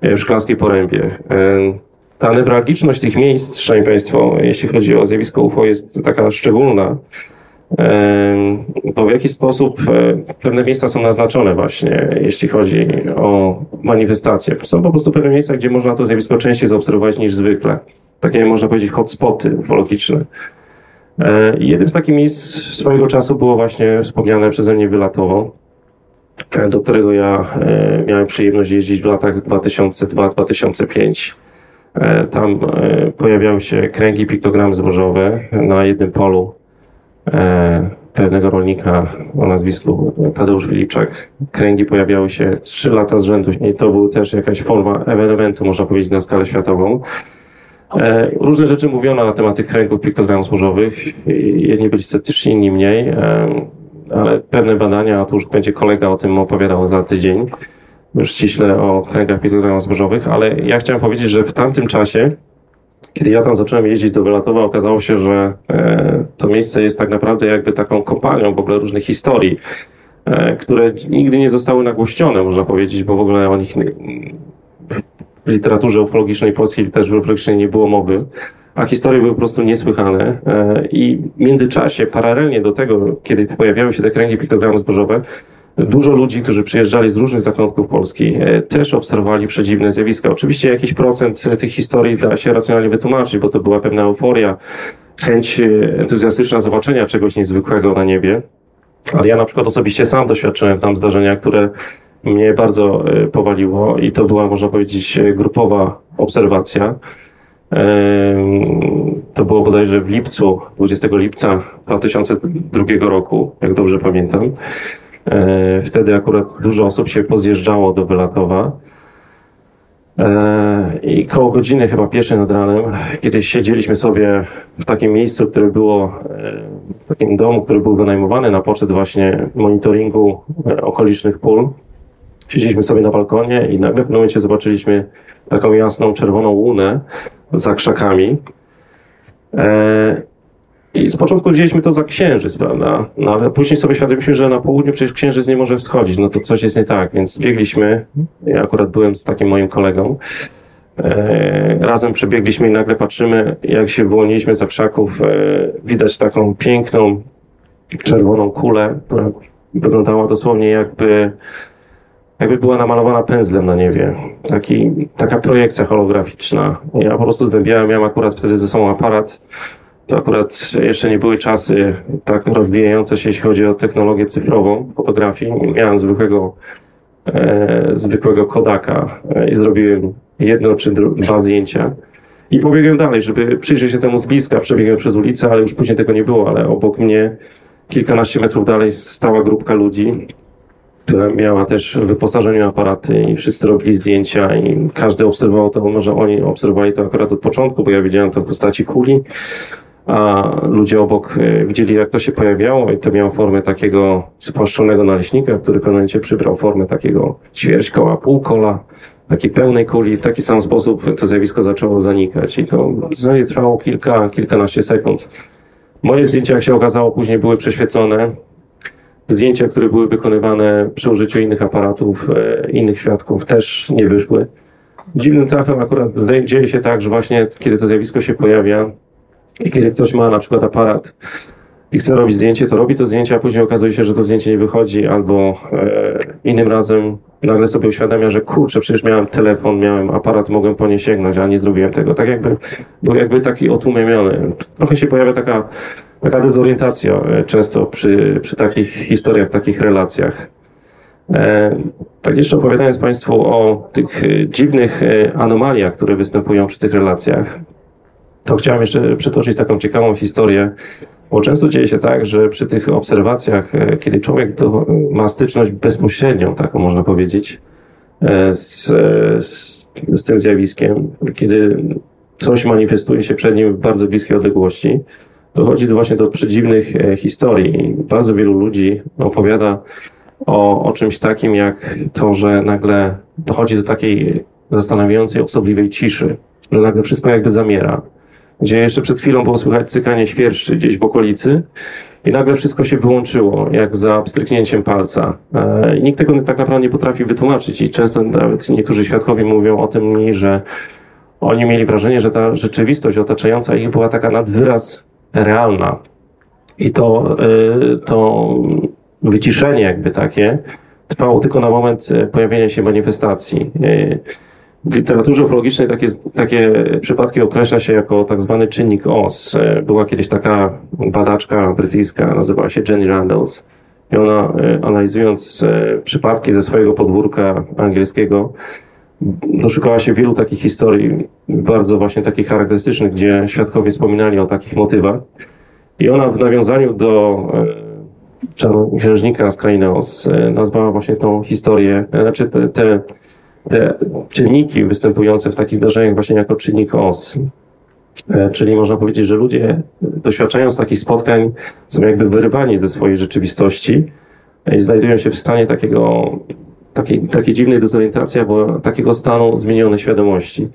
e, w Szklarskiej Porębie. E, Ta newralgiczność tych miejsc, szanowni Państwo, jeśli chodzi o zjawisko UFO, jest taka szczególna, Em, bo w jaki sposób e, pewne miejsca są naznaczone właśnie, jeśli chodzi o manifestacje. Są po prostu pewne miejsca, gdzie można to zjawisko częściej zaobserwować niż zwykle. Takie można powiedzieć hotspoty ufologiczne. E, Jednym z takich miejsc swojego czasu było właśnie wspomniane przeze mnie Wylatowo, e, do którego ja e, miałem przyjemność jeździć w latach 2002-2005. E, Tam pojawiały się kręgi piktogramy zbożowe na jednym polu pewnego rolnika o nazwisku Tadeusz Filipczak. Kręgi pojawiały się trzy lata z rzędu i to był też jakaś forma ewenementu, można powiedzieć, na skalę światową. E, różne rzeczy mówiono na temat tych kręgów piktogramów złożowych. Jedni byli sceptyczni, inni mniej, e, ale pewne badania, a tu już będzie kolega o tym opowiadał za tydzień, już ściśle o kręgach piktogramów zbożowych, ale ja chciałem powiedzieć, że w tamtym czasie kiedy ja tam zacząłem jeździć do Wylatowa, okazało się, że e, to miejsce jest tak naprawdę jakby taką kopalnią w ogóle różnych historii, które nigdy nie zostały nagłośnione, można powiedzieć, bo w ogóle o nich literaturze ufologicznej polskiej, też ufologicznej nie było mowy, a historie były po prostu niesłychane. E, I w międzyczasie, paralelnie do tego, kiedy pojawiały się te kręgi piktogramy zbożowe, Dużo ludzi, którzy przyjeżdżali z różnych zakątków Polski, e, też obserwowali przedziwne zjawiska. Oczywiście jakiś procent tych historii da się racjonalnie wytłumaczyć, bo to była pewna euforia, chęć e, entuzjastyczna zobaczenia czegoś niezwykłego na niebie. Ale ja na przykład osobiście sam doświadczyłem tam zdarzenia, które mnie bardzo e, powaliło i to była, można powiedzieć, e, grupowa obserwacja. Em, To było bodajże w lipcu, 20 lipca 2002 roku, jak dobrze pamiętam. E, Wtedy akurat dużo osób się pozjeżdżało do Wylatowa. E, I koło godziny chyba pierwszej nad ranem, kiedy siedzieliśmy sobie w takim miejscu, które było, e, w takim domu, który był wynajmowany na poczet właśnie monitoringu e, okolicznych pól. Siedzieliśmy sobie na balkonie i nagle w pewnym momencie zobaczyliśmy taką jasną, czerwoną łunę za krzakami. E, I z początku wzięliśmy to za księżyc, prawda? No ale później sobie świadomiliśmy, że na południu przecież księżyc nie może wschodzić, no to coś jest nie tak, więc biegliśmy. Ja akurat byłem z takim moim kolegą. E, razem przebiegliśmy i nagle patrzymy, jak się wyłoniliśmy za krzaków, e, widać taką piękną, czerwoną kulę, która wyglądała dosłownie jakby, jakby była namalowana pędzlem na niebie. Taki, taka projekcja holograficzna. Ja po prostu zdębiałem, miałem akurat wtedy ze sobą aparat. To akurat jeszcze nie były czasy tak rozwijające się, jeśli chodzi o technologię cyfrową fotografii. Miałem zwykłego, e, zwykłego Kodaka e, i zrobiłem jedno czy dwa zdjęcia. I pobiegłem dalej, żeby przyjrzeć się temu z bliska. Przebiegłem przez ulicę, ale już później tego nie było, ale obok mnie kilkanaście metrów dalej stała grupka ludzi, która miała też wyposażeniu aparaty i wszyscy robili zdjęcia i każdy obserwował to, może oni obserwowali to akurat od początku, bo ja widziałem to w postaci kuli, a ludzie obok e, widzieli jak to się pojawiało i to miało formę takiego spłaszczonego naleśnika, który w pewnym momencie przybrał formę takiego ćwierćkoła, półkola, takiej pełnej kuli. W taki sam sposób to zjawisko zaczęło zanikać i to w zasadzie trwało kilka, kilkanaście sekund. Moje zdjęcia, jak się okazało, później były prześwietlone. Zdjęcia, które były wykonywane przy użyciu innych aparatów, e, innych świadków, też nie wyszły. Dziwnym trafem akurat dzieje się tak, że właśnie kiedy to zjawisko się pojawia i kiedy ktoś ma na przykład aparat i chce robić zdjęcie, to robi to zdjęcie, a później okazuje się, że to zdjęcie nie wychodzi, albo e, innym razem nagle sobie uświadamia, że kurczę, przecież miałem telefon, miałem aparat, mogłem po nie sięgnąć, a nie zrobiłem tego. Tak jakby był jakby taki otłumiony. Trochę się pojawia taka, taka dezorientacja e, często przy, przy takich historiach, takich relacjach. E, tak jeszcze opowiadając Państwu o tych e, dziwnych anomaliach, które występują przy tych relacjach, to chciałem jeszcze przytoczyć taką ciekawą historię, bo często dzieje się tak, że przy tych obserwacjach, kiedy człowiek do, ma styczność bezpośrednią, taką można powiedzieć, z, z, z tym zjawiskiem, kiedy coś manifestuje się przed nim w bardzo bliskiej odległości, dochodzi do właśnie do przedziwnych e, historii. Bardzo wielu ludzi opowiada o, o czymś takim, jak to, że nagle dochodzi do takiej zastanawiającej, osobliwej ciszy, że nagle wszystko jakby zamiera. Gdzie jeszcze przed chwilą było słychać cykanie świerszczy gdzieś w okolicy i nagle wszystko się wyłączyło, jak za pstryknięciem palca. E, I nikt tego tak naprawdę nie potrafi wytłumaczyć i często nawet niektórzy świadkowie mówią o tym mi, że oni mieli wrażenie, że ta rzeczywistość otaczająca ich była taka nad wyraz realna. I to, y, to wyciszenie jakby takie trwało tylko na moment y, pojawienia się manifestacji. Y, W literaturze ufologicznej takie, takie przypadki określa się jako tak zwany czynnik OS. Była kiedyś taka badaczka brytyjska, nazywała się Jenny Randalls. I ona, analizując przypadki ze swojego podwórka angielskiego, doszukała się wielu takich historii, bardzo właśnie takich charakterystycznych, gdzie świadkowie wspominali o takich motywach. I ona w nawiązaniu do e, czarnoksiężnika z krainy Oz e, nazwała właśnie tą historię, e, znaczy te, te, te czynniki występujące w takich zdarzeniach właśnie jako czynnik. E, Czyli można powiedzieć, że ludzie doświadczając takich spotkań są jakby wyrywani ze swojej rzeczywistości i znajdują się w stanie takiego, takiej, takiej dziwnej dezorientacji albo takiego stanu zmienionej świadomości.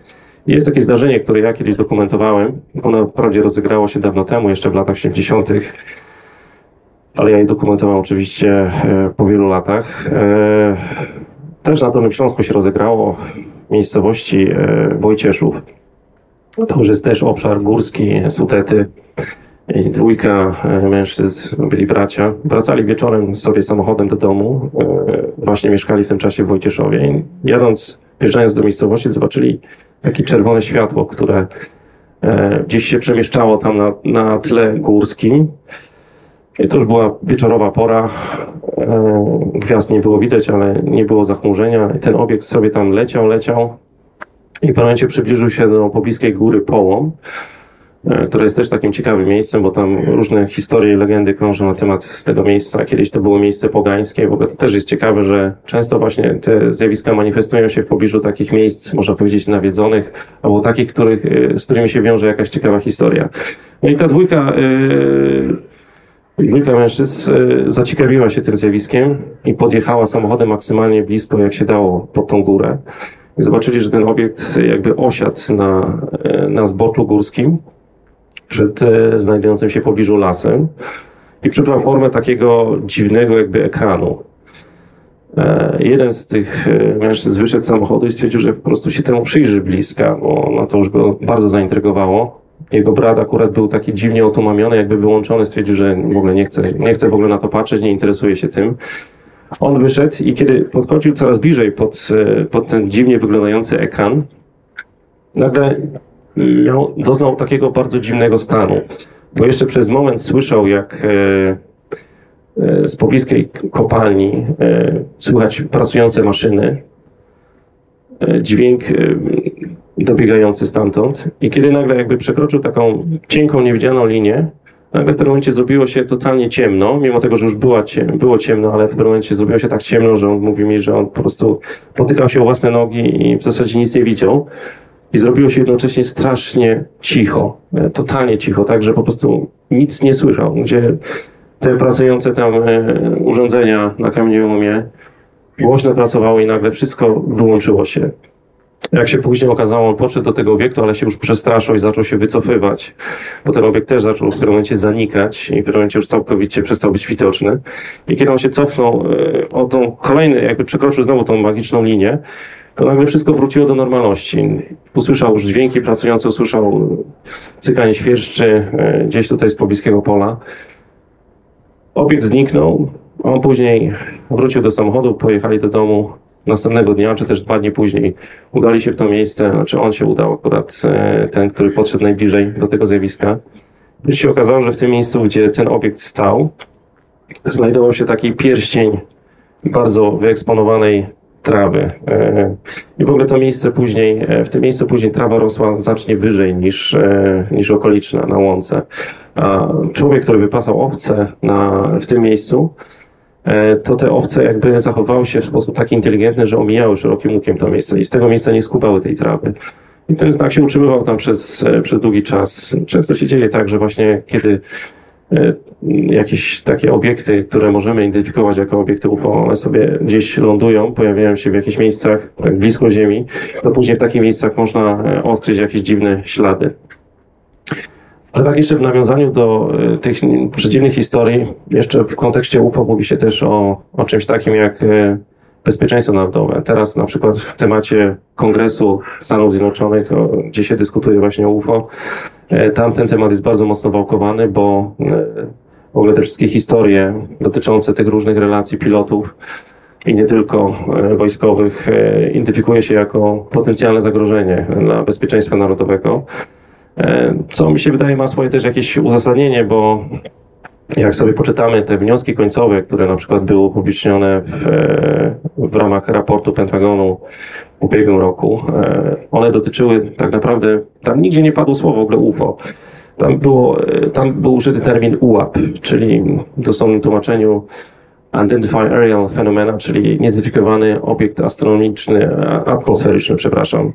Jest takie zdarzenie, które ja kiedyś dokumentowałem. Ono wprawdzie rozegrało się dawno temu, jeszcze w latach 70., ale ja je dokumentowałem oczywiście e, po wielu latach. E, Też na Dolnym Śląsku się rozegrało w miejscowości e, Wojcieszów. To już jest też obszar górski, Sudety. I dwójka e, mężczyzn, byli bracia, wracali wieczorem sobie samochodem do domu. e, Właśnie mieszkali w tym czasie w Wojcieszowie. Jadąc, wjeżdżając do miejscowości, zobaczyli takie czerwone światło, które e, gdzieś się przemieszczało tam na, na tle górskim. I to już była wieczorowa pora. Gwiazd nie było widać, ale nie było zachmurzenia. I ten obiekt sobie tam leciał, leciał. I w momencie przybliżył się do pobliskiej góry Połom, e, która jest też takim ciekawym miejscem, bo tam różne historie i legendy krążą na temat tego miejsca. Kiedyś to było miejsce pogańskie. W ogóle to też jest ciekawe, że często właśnie te zjawiska manifestują się w pobliżu takich miejsc, można powiedzieć, nawiedzonych, albo takich, których, e, z którymi się wiąże jakaś ciekawa historia. No i ta dwójka, yy, dwójka mężczyzn yy, zaciekawiła się tym zjawiskiem i podjechała samochodem maksymalnie blisko, jak się dało, pod tą górę. I zobaczyli, że ten obiekt jakby osiadł na, na zboczu górskim przed znajdującym się w pobliżu lasem i przybrał formę takiego dziwnego jakby ekranu. E, Jeden z tych e, mężczyzn wyszedł z samochodu i stwierdził, że po prostu się temu przyjrzy bliska, bo no to już go bardzo zaintrygowało. Jego brat akurat był taki dziwnie otumamiony, jakby wyłączony, stwierdził, że w ogóle nie chce, nie chce w ogóle na to patrzeć, nie interesuje się tym. On wyszedł i kiedy podchodził coraz bliżej pod, e, pod ten dziwnie wyglądający ekran, nagle miał, doznał takiego bardzo dziwnego stanu, bo jeszcze przez moment słyszał, jak e, e, z pobliskiej kopalni e, słychać pracujące maszyny, dźwięk dobiegający stamtąd i kiedy nagle jakby przekroczył taką cienką, niewidzialną linię, nagle w pewnym momencie zrobiło się totalnie ciemno, mimo tego, że już była ciem, było ciemno, ale w pewnym momencie zrobiło się tak ciemno, że on mówi mi, że on po prostu potykał się o własne nogi i w zasadzie nic nie widział. I zrobiło się jednocześnie strasznie cicho, e, totalnie cicho, tak, że po prostu nic nie słyszał, gdzie te pracujące tam e, urządzenia na kamieniołomie głośno pracowały i nagle wszystko wyłączyło się. Jak się później okazało, on podszedł do tego obiektu, ale się już przestraszył i zaczął się wycofywać, bo ten obiekt też zaczął w pewnym momencie zanikać i w pewnym momencie już całkowicie przestał być widoczny. I kiedy on się cofnął e, o tą kolejny, jakby przekroczył znowu tą magiczną linię, to nagle wszystko wróciło do normalności. Usłyszał już dźwięki pracujące, usłyszał cykanie świerszczy e, gdzieś tutaj z pobliskiego pola. Obiekt zniknął, on później wrócił do samochodu, pojechali do domu następnego dnia, czy też dwa dni później. Udali się w to miejsce, znaczy on się udał akurat, e, ten, który podszedł najbliżej do tego zjawiska. Już się okazało, że w tym miejscu, gdzie ten obiekt stał, znajdował się taki pierścień bardzo wyeksponowanej trawy. E, I w ogóle to miejsce później, e, w tym miejscu później trawa rosła znacznie wyżej niż, e, niż okoliczna na łące. A człowiek, który wypasał owce na, w tym miejscu, to te owce jakby zachowały się w sposób taki inteligentny, że omijały szerokim łukiem to miejsce i z tego miejsca nie skupały tej trawy. I ten znak się utrzymywał tam przez, przez długi czas. Często się dzieje tak, że właśnie kiedy jakieś takie obiekty, które możemy identyfikować jako obiekty UFO, one sobie gdzieś lądują, pojawiają się w jakichś miejscach tak blisko Ziemi, to później w takich miejscach można e, odkryć jakieś dziwne ślady. Ale tak jeszcze w nawiązaniu do e, tych przedziwnych historii, jeszcze w kontekście UFO mówi się też o, o czymś takim jak e, bezpieczeństwo narodowe. Teraz na przykład w temacie Kongresu Stanów Zjednoczonych, gdzie się dyskutuje właśnie o UFO, e, tam ten temat jest bardzo mocno wałkowany, bo e, w ogóle te wszystkie historie dotyczące tych różnych relacji pilotów i nie tylko e, wojskowych identyfikuje się jako potencjalne zagrożenie dla bezpieczeństwa narodowego. Co mi się wydaje ma swoje też jakieś uzasadnienie, bo jak sobie poczytamy te wnioski końcowe, które na przykład były upublicznione w, e, w ramach raportu Pentagonu w ubiegłym roku, e, one dotyczyły tak naprawdę, tam nigdzie nie padło słowo w ogóle UFO. Tam, było, e, tam był użyty termin UAP, czyli w dosłownym tłumaczeniu Identify Aerial Phenomena, czyli niezidentyfikowany obiekt astronomiczny, atmosferyczny, przepraszam.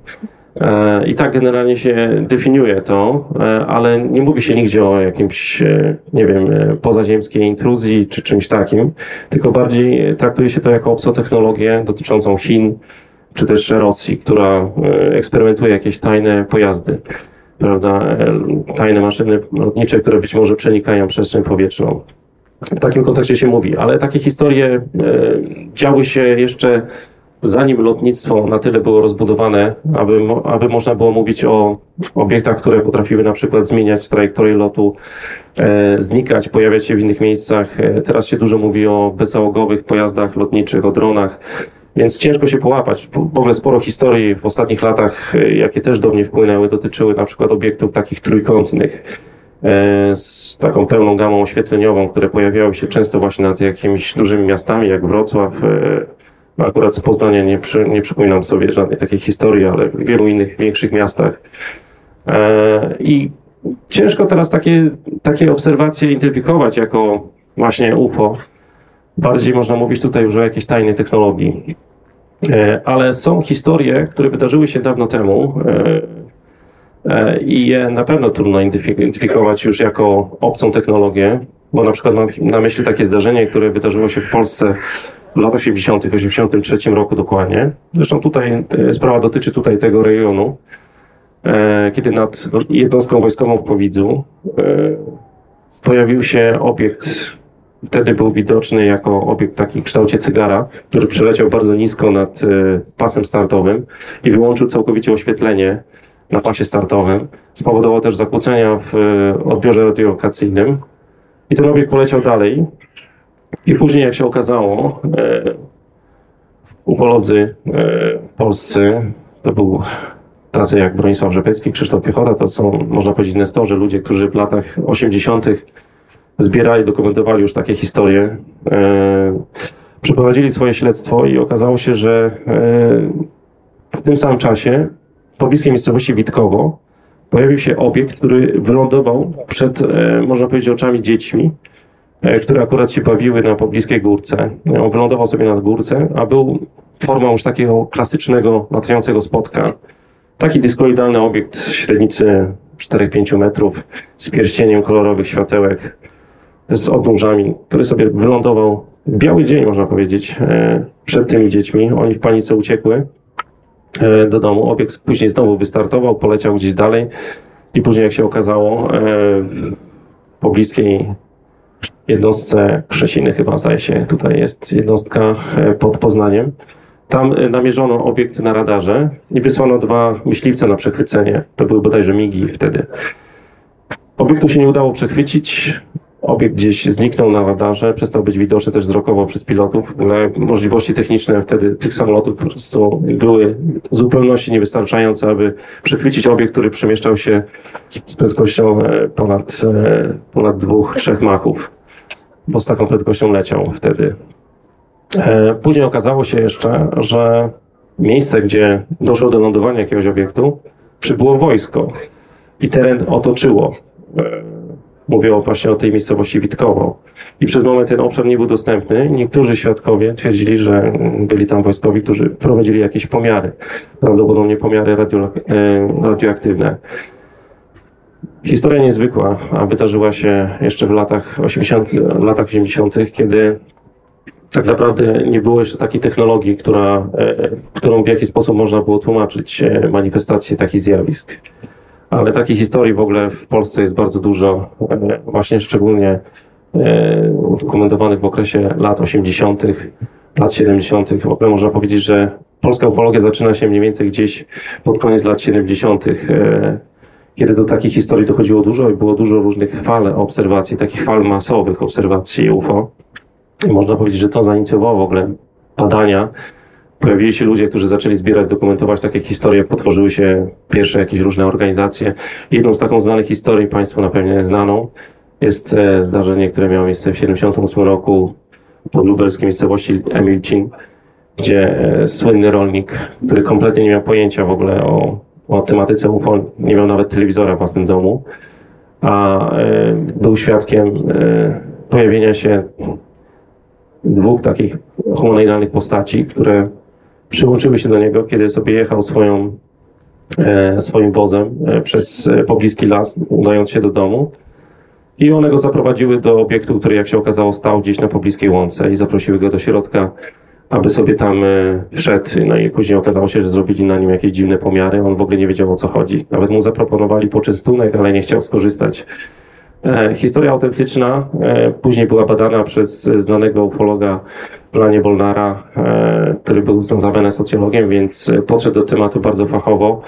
E, I tak generalnie się definiuje to, e, ale nie mówi się nigdzie o jakimś, e, nie wiem, pozaziemskiej intruzji czy czymś takim, tylko bardziej traktuje się to jako obcotechnologię dotyczącą Chin czy też Rosji, która eksperymentuje jakieś tajne pojazdy, prawda, tajne maszyny lotnicze, które być może przenikają przestrzeń powietrzną. W takim kontekście się mówi, ale takie historie działy się jeszcze zanim lotnictwo na tyle było rozbudowane, aby, aby można było mówić o obiektach, które potrafiły na przykład zmieniać trajektorię lotu, e, znikać, pojawiać się w innych miejscach. E, teraz się dużo mówi o bezzałogowych pojazdach lotniczych, o dronach, więc ciężko się połapać. W ogóle sporo historii w ostatnich latach, e, jakie też do mnie wpłynęły, dotyczyły na przykład obiektów takich trójkątnych e, z taką pełną gamą oświetleniową, które pojawiały się często właśnie nad jakimiś dużymi miastami, jak Wrocław. Akurat z Poznania nie, przy, nie przypominam sobie żadnej takiej historii, ale w wielu innych większych miastach. E, I ciężko teraz takie, takie obserwacje identyfikować jako właśnie UFO. Bardziej można mówić tutaj już o jakiejś tajnej technologii. E, Ale są historie, które wydarzyły się dawno temu e, i je na pewno trudno identyfik- identyfikować już jako obcą technologię, bo na przykład mam na myśli takie zdarzenie, które wydarzyło się w Polsce w latach 80., 83 roku dokładnie. Zresztą tutaj e, sprawa dotyczy tutaj tego rejonu, e, kiedy nad jednostką wojskową w Powidzu e, pojawił się obiekt, wtedy był widoczny jako obiekt taki w kształcie cygara, który przeleciał bardzo nisko nad pasem startowym i wyłączył całkowicie oświetlenie na pasie startowym. Spowodował też zakłócenia w odbiorze radiolokacyjnym i ten obiekt poleciał dalej. I później, jak się okazało, e, e, polscy, to był tacy jak Bronisław Rzepecki, Krzysztof Piechota, to są, można powiedzieć, nestorzy, ludzie, którzy w latach 80. zbierali, dokumentowali już takie historie. E, przeprowadzili swoje śledztwo i okazało się, że e, w tym samym czasie w pobliskiej miejscowości Witkowo pojawił się obiekt, który wylądował przed, e, można powiedzieć, oczami dziećmi, które akurat się bawiły na pobliskiej górce. On wylądował sobie na górce, a był formą już takiego klasycznego latającego spotka. Taki dyskoidalny obiekt średnicy 4-5 metrów z pierścieniem kolorowych światełek, z odnóżami, który sobie wylądował biały dzień, można powiedzieć, e, przed tymi dziećmi. Oni w panice uciekły e, do domu. Obiekt później znowu wystartował, poleciał gdzieś dalej i później, jak się okazało, e, w pobliskiej jednostce Krzesiny chyba, zdaje się, tutaj jest jednostka e, pod Poznaniem. Tam e, namierzono obiekt na radarze i wysłano dwa myśliwce na przechwycenie. To były bodajże migi wtedy. Obiektu się nie udało przechwycić. Obiekt gdzieś zniknął na radarze, przestał być widoczny też wzrokowo przez pilotów. Ogóle możliwości techniczne wtedy tych samolotów po prostu były w zupełności niewystarczające, aby przechwycić obiekt, który przemieszczał się z prędkością e, ponad, ponad dwóch, trzech machów, bo z taką prędkością leciał wtedy. E, Później okazało się jeszcze, że miejsce, gdzie doszło do lądowania jakiegoś obiektu, przybyło wojsko i teren otoczyło. E, Mówię właśnie o tej miejscowości Witkowo. I przez moment ten obszar nie był dostępny. Niektórzy świadkowie twierdzili, że byli tam wojskowi, którzy prowadzili jakieś pomiary. Prawdopodobnie pomiary radio, e, radioaktywne. Historia niezwykła, a wydarzyła się jeszcze w latach 80., latach 80., kiedy tak naprawdę nie było jeszcze takiej technologii, która, e, którą w jakiś sposób można było tłumaczyć e, manifestacje takich zjawisk. Ale takich historii w ogóle w Polsce jest bardzo dużo, e, właśnie szczególnie udokumentowanych w okresie lat 80., lat 70. W ogóle można powiedzieć, że polska ufologia zaczyna się mniej więcej gdzieś pod koniec lat 70., e, kiedy do takich historii dochodziło dużo i było dużo różnych fal obserwacji, takich fal masowych obserwacji UFO. I można powiedzieć, że to zainicjowało w ogóle badania. Pojawili się ludzie, którzy zaczęli zbierać, dokumentować takie historie, potworzyły się pierwsze jakieś różne organizacje. Jedną z taką znanych historii, Państwu na pewno znaną, jest e, zdarzenie, które miało miejsce w 78 roku pod lubelskiej miejscowości Emilcin, gdzie e, słynny rolnik, który kompletnie nie miał pojęcia w ogóle o, o tematyce UFO, nie miał nawet telewizora w własnym domu, a e, był świadkiem e, pojawienia się dwóch takich humanoidalnych postaci, które przyłączyły się do niego, kiedy sobie jechał swoją, e, swoim wozem przez pobliski las, udając się do domu. I one go zaprowadziły do obiektu, który jak się okazało stał gdzieś na pobliskiej łące i zaprosiły go do środka, aby sobie tam e, wszedł. No i później okazało się, że zrobili na nim jakieś dziwne pomiary. On w ogóle nie wiedział o co chodzi. Nawet mu zaproponowali poczęstunek, ale nie chciał skorzystać. E, Historia autentyczna e, później była badana przez znanego ufologa Lanie Bolnara, e, który był notabene socjologiem, więc e, podszedł do tematu bardzo fachowo.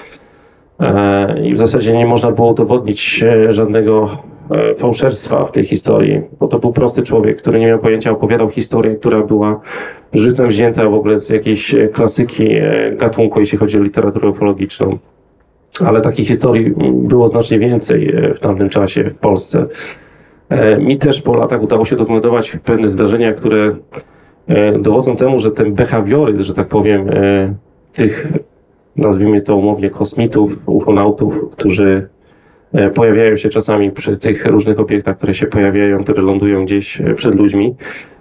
E, I w zasadzie nie można było udowodnić e, żadnego e, fałszerstwa w tej historii, bo to był prosty człowiek, który nie miał pojęcia, opowiadał historię, która była żywcem wzięta w ogóle z jakiejś e, klasyki e, gatunku, jeśli chodzi o literaturę ufologiczną. Ale takich historii było znacznie więcej e, w tamtym czasie w Polsce. E, Mi też po latach udało się dokumentować pewne zdarzenia, które e, dowodzą temu, że ten behawioryzm, że tak powiem, e, tych, nazwijmy to umownie, kosmitów, ufonautów, którzy e, pojawiają się czasami przy tych różnych obiektach, które się pojawiają, które lądują gdzieś e, przed ludźmi,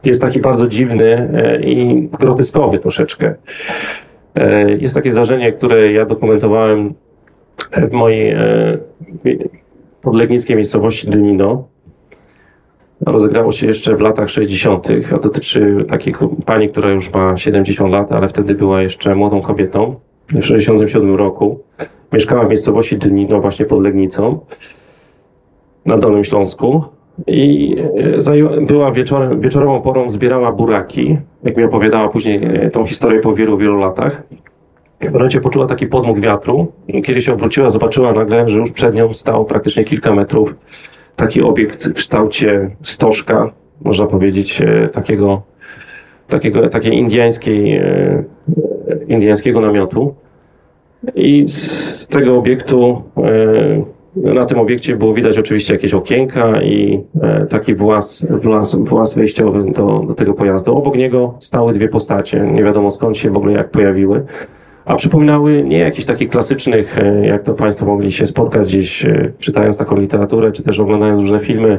jest taki bardzo dziwny e, i groteskowy troszeczkę. E, Jest takie zdarzenie, które ja dokumentowałem w mojej e, podlegnickiej miejscowości Dynino. Rozegrało się jeszcze w latach 60., a dotyczy takiej pani, która już ma 70 lat, ale wtedy była jeszcze młodą kobietą. W 67 roku mieszkała w miejscowości Dynino, właśnie pod Legnicą, na Dolnym Śląsku. I e, była wieczorem, wieczorową porą, zbierała buraki. Jak mi opowiadała później e, tą historię po wielu, wielu latach. W momencie poczuła taki podmuch wiatru i kiedy się obróciła, zobaczyła nagle, że już przed nią stał praktycznie kilka metrów taki obiekt w kształcie stożka, można powiedzieć, e, takiego, takiego takiej indiańskiej, e, indiańskiego namiotu. I z tego obiektu, e, na tym obiekcie było widać oczywiście jakieś okienka i e, taki włas, włas, włas wejściowy do, do tego pojazdu. Obok niego stały dwie postacie, nie wiadomo skąd się w ogóle jak pojawiły a przypominały nie jakichś takich klasycznych, e, jak to Państwo mogli się spotkać gdzieś, czytając taką literaturę, czy też oglądając różne filmy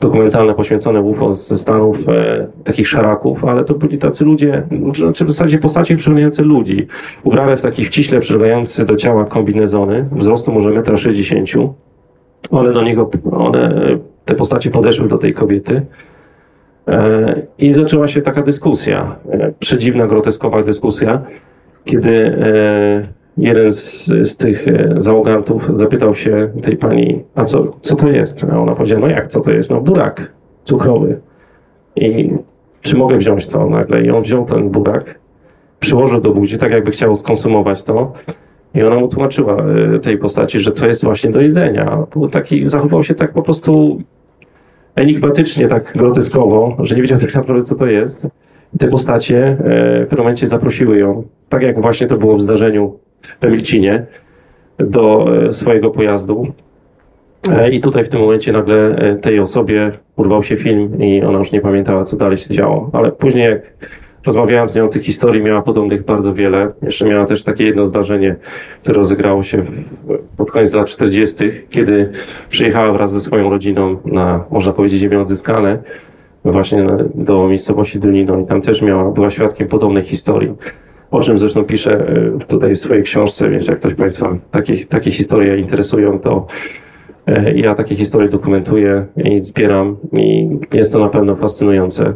dokumentalne poświęcone UFO ze Stanów, e, takich szaraków, ale to byli tacy ludzie, czy w zasadzie postacie przypominające ludzi, ubrane w takich ściśle przylegające do ciała kombinezony, wzrostu może 1,60 m. One do niego, one, e, te postacie podeszły do tej kobiety, E, I zaczęła się taka dyskusja, e, przedziwna, groteskowa dyskusja, kiedy e, jeden z, z tych e, załogantów zapytał się tej pani, a co, co to jest? A ona powiedziała, no jak, co to jest? No burak cukrowy. I czy mogę wziąć to nagle? I on wziął ten burak, przyłożył do buzi, tak jakby chciał skonsumować to. I ona mu tłumaczyła e, tej postaci, że to jest właśnie do jedzenia. Był taki, zachował się tak po prostu enigmatycznie, tak groteskowo, że nie wiedział tak naprawdę, co to jest. I te postacie e, w pewnym momencie zaprosiły ją, tak jak właśnie to było w zdarzeniu w Emilcinie, do e, swojego pojazdu. E, I tutaj w tym momencie nagle e, tej osobie urwał się film i ona już nie pamiętała, co dalej się działo. Ale później jak rozmawiałem z nią, tych historii miała podobnych bardzo wiele. Jeszcze miała też takie jedno zdarzenie, które rozegrało się pod koniec lat 40., kiedy przyjechała wraz ze swoją rodziną na, można powiedzieć, ziemię odzyskane, właśnie do miejscowości Dynino i tam też miała, była świadkiem podobnej historii. O czym zresztą piszę y, tutaj w swojej książce, więc jak ktoś Państwa takie, takie historie interesują, to E, Ja takie historie dokumentuję i zbieram i jest to na pewno fascynujące.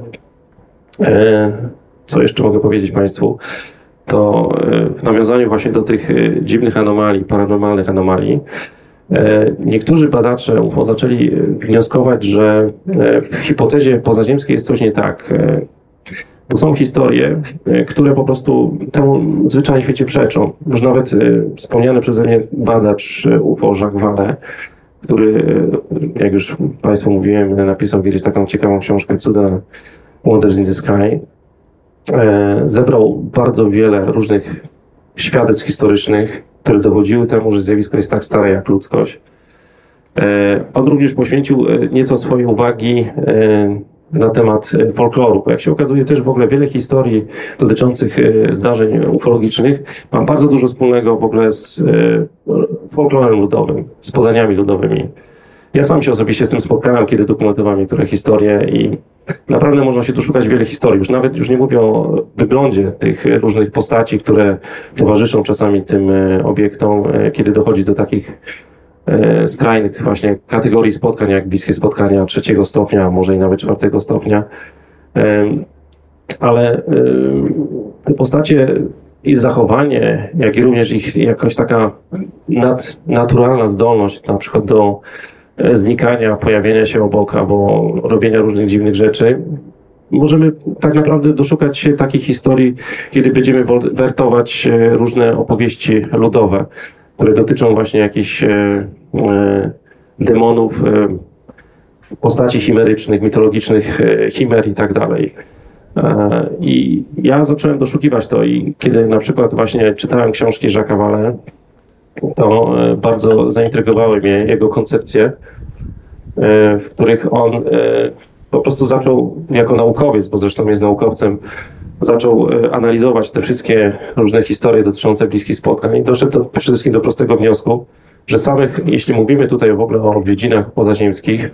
E, Co jeszcze mogę powiedzieć Państwu? To w nawiązaniu właśnie do tych dziwnych anomalii, paranormalnych anomalii, niektórzy badacze UFO zaczęli wnioskować, że w hipotezie pozaziemskiej jest coś nie tak. Bo są historie, e, które po prostu temu zwyczajnie świecie przeczą. Już nawet e, wspomniany przeze mnie badacz e, UFO Jacques Vallée, który, jak już Państwu mówiłem, napisał kiedyś taką ciekawą książkę Cuda Wonders in the Sky. Zebrał bardzo wiele różnych świadectw historycznych, które dowodziły temu, że zjawisko jest tak stare jak ludzkość. On również poświęcił nieco swojej uwagi na temat e, folkloru, bo jak się okazuje też w ogóle wiele historii dotyczących e, zdarzeń ufologicznych ma bardzo dużo wspólnego w ogóle z e, folklorem ludowym, z podaniami ludowymi. Ja sam się osobiście z tym spotkałem, kiedy dokumentowałem niektóre historie i naprawdę można się tu szukać wiele historii. Już nawet już nie mówię o wyglądzie tych różnych postaci, które towarzyszą czasami tym obiektom, kiedy dochodzi do takich skrajnych właśnie kategorii spotkań, jak bliskie spotkania trzeciego stopnia, może i nawet czwartego stopnia. Ale te postacie i zachowanie, jak i również ich jakaś taka nadnaturalna zdolność na przykład do e, znikania, pojawienia się obok albo robienia różnych dziwnych rzeczy, możemy tak naprawdę doszukać się takich historii, kiedy będziemy wertować e, różne opowieści ludowe, które dotyczą właśnie jakichś e, e, demonów, e, postaci chimerycznych, mitologicznych chimer i tak dalej. I ja zacząłem doszukiwać to i kiedy na przykład właśnie czytałem książki Jacques'a Vallée, to bardzo zaintrygowały mnie jego koncepcje, w których on po prostu zaczął jako naukowiec, bo zresztą jest naukowcem, zaczął e, analizować te wszystkie różne historie dotyczące bliskich spotkań i doszedł do, przede wszystkim do prostego wniosku, że samych, jeśli mówimy tutaj w ogóle o odwiedzinach pozaziemskich,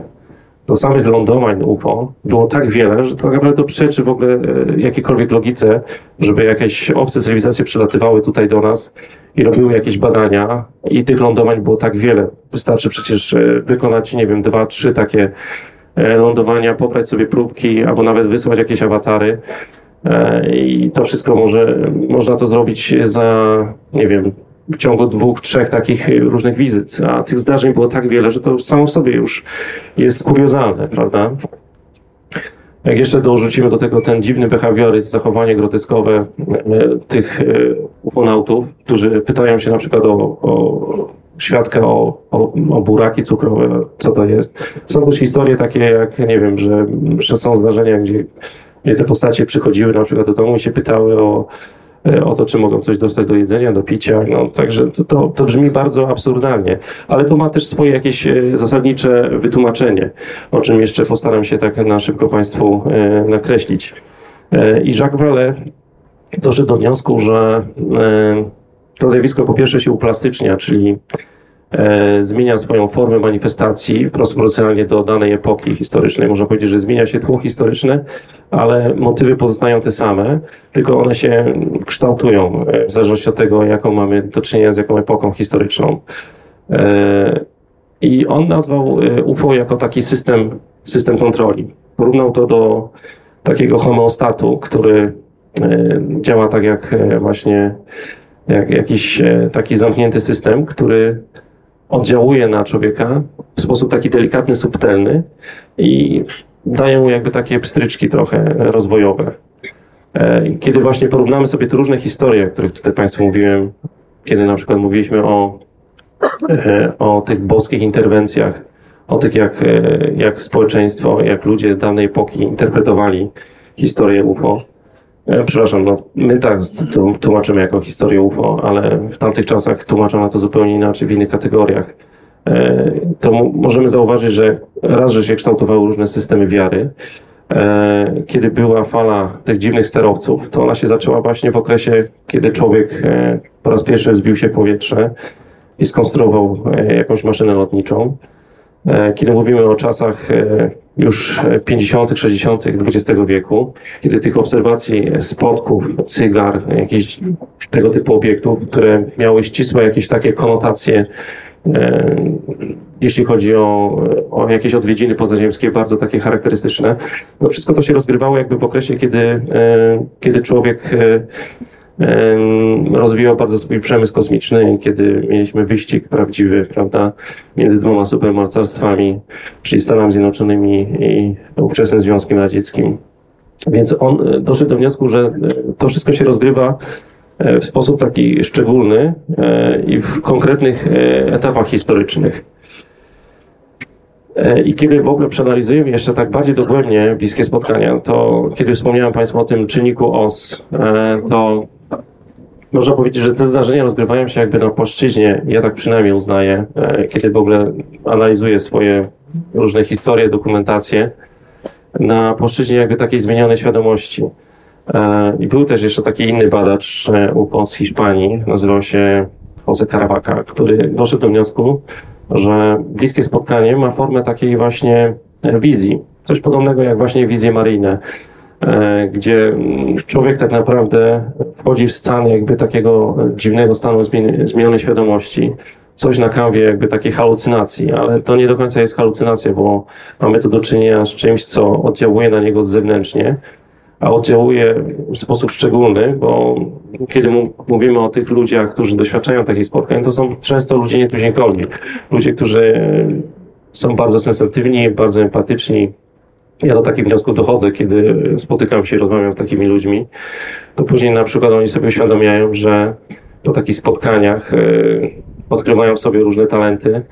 to samych lądowań UFO było tak wiele, że tak naprawdę to przeczy w ogóle e, jakiejkolwiek logice, żeby jakieś obce cywilizacje przylatywały tutaj do nas i robiły jakieś badania i tych lądowań było tak wiele. Wystarczy przecież e, wykonać, nie wiem, dwa, trzy takie lądowania, pobrać sobie próbki albo nawet wysłać jakieś awatary i to wszystko może, można to zrobić za, nie wiem, w ciągu dwóch, trzech takich różnych wizyt, a tych zdarzeń było tak wiele, że to samo w sobie już jest kuriozalne, prawda? Jak jeszcze dorzucimy do tego ten dziwny behawioryzm, zachowanie groteskowe e, tych e, ufonautów, którzy pytają się na przykład o, o świadka o, o, o buraki cukrowe, co to jest. Są też historie takie jak, nie wiem, że, że są zdarzenia, gdzie te postacie przychodziły na przykład do domu i się pytały o, e, o to, czy mogą coś dostać do jedzenia, do picia. No, także to, to, to brzmi bardzo absurdalnie, ale to ma też swoje jakieś e, zasadnicze wytłumaczenie, o czym jeszcze postaram się tak na szybko Państwu nakreślić. I Jacques Vallée doszedł do wniosku, że to zjawisko po pierwsze się uplastycznia, czyli zmienia swoją formę manifestacji proporcjonalnie do danej epoki historycznej. Można powiedzieć, że zmienia się tło historyczne, ale motywy pozostają te same, tylko one się kształtują e, w zależności od tego, jaką mamy do czynienia z jaką epoką historyczną. E, I on nazwał e, UFO jako taki system, system kontroli. Porównał to do takiego homeostatu, który e, działa tak jak e, właśnie jak jakiś e, taki zamknięty system, który oddziałuje na człowieka w sposób taki delikatny, subtelny i dają jakby takie pstryczki trochę rozwojowe. E, Kiedy właśnie porównamy sobie te różne historie, o których tutaj Państwu mówiłem, kiedy na przykład mówiliśmy o, e, o tych boskich interwencjach, o tych jak, e, jak społeczeństwo, jak ludzie danej epoki interpretowali historię UFO, Przepraszam, no my tak tłumaczymy jako historię UFO, ale w tamtych czasach tłumaczono to zupełnie inaczej, w innych kategoriach. E, To możemy zauważyć, że raz, że się kształtowały różne systemy wiary, e, kiedy była fala tych dziwnych sterowców, to ona się zaczęła właśnie w okresie, kiedy człowiek e, po raz pierwszy wzbił się w powietrze i skonstruował e, jakąś maszynę lotniczą. E, Kiedy mówimy o czasach e, już 50., 60. XX wieku, kiedy tych obserwacji spotków, cygar, jakichś tego typu obiektów, które miały ścisłe jakieś takie konotacje e, jeśli chodzi o, o jakieś odwiedziny pozaziemskie, bardzo takie charakterystyczne. No wszystko to się rozgrywało jakby w okresie, kiedy, e, kiedy człowiek e, rozwijał bardzo swój przemysł kosmiczny, kiedy mieliśmy wyścig prawdziwy, prawda, między dwoma supermocarstwami, czyli Stanami Zjednoczonymi i ówczesnym Związkiem Radzieckim. Więc on e, doszedł do wniosku, że e, to wszystko się rozgrywa e, w sposób taki szczególny i w konkretnych etapach historycznych. I kiedy w ogóle przeanalizujemy jeszcze tak bardziej dogłębnie bliskie spotkania, to kiedy wspomniałem Państwu o tym czynniku OS, to można powiedzieć, że te zdarzenia rozgrywają się jakby na płaszczyźnie, ja tak przynajmniej uznaję, e, kiedy w ogóle analizuję swoje różne historie, dokumentacje, na płaszczyźnie jakby takiej zmienionej świadomości. E, I był też jeszcze taki inny badacz e, UPO z Hiszpanii, nazywał się Jose Caravaca, który doszedł do wniosku, że bliskie spotkanie ma formę takiej właśnie wizji. Coś podobnego jak właśnie wizje maryjne, gdzie mm, człowiek tak naprawdę wchodzi w stan jakby takiego dziwnego stanu zmien- zmienionej świadomości. Coś na kanwie jakby takiej halucynacji, ale to nie do końca jest halucynacja, bo mamy tu do czynienia z czymś, co oddziałuje na niego zewnętrznie, a oddziałuje w sposób szczególny, bo kiedy mówimy o tych ludziach, którzy doświadczają takich spotkań, to są często ludzie nietuzinkowi. Ludzie, którzy e, są bardzo sensitywni, bardzo empatyczni. Ja do takich wniosków dochodzę, kiedy spotykam się, rozmawiam z takimi ludźmi. To później na przykład oni sobie uświadamiają, że po takich spotkaniach e, odkrywają w sobie różne talenty,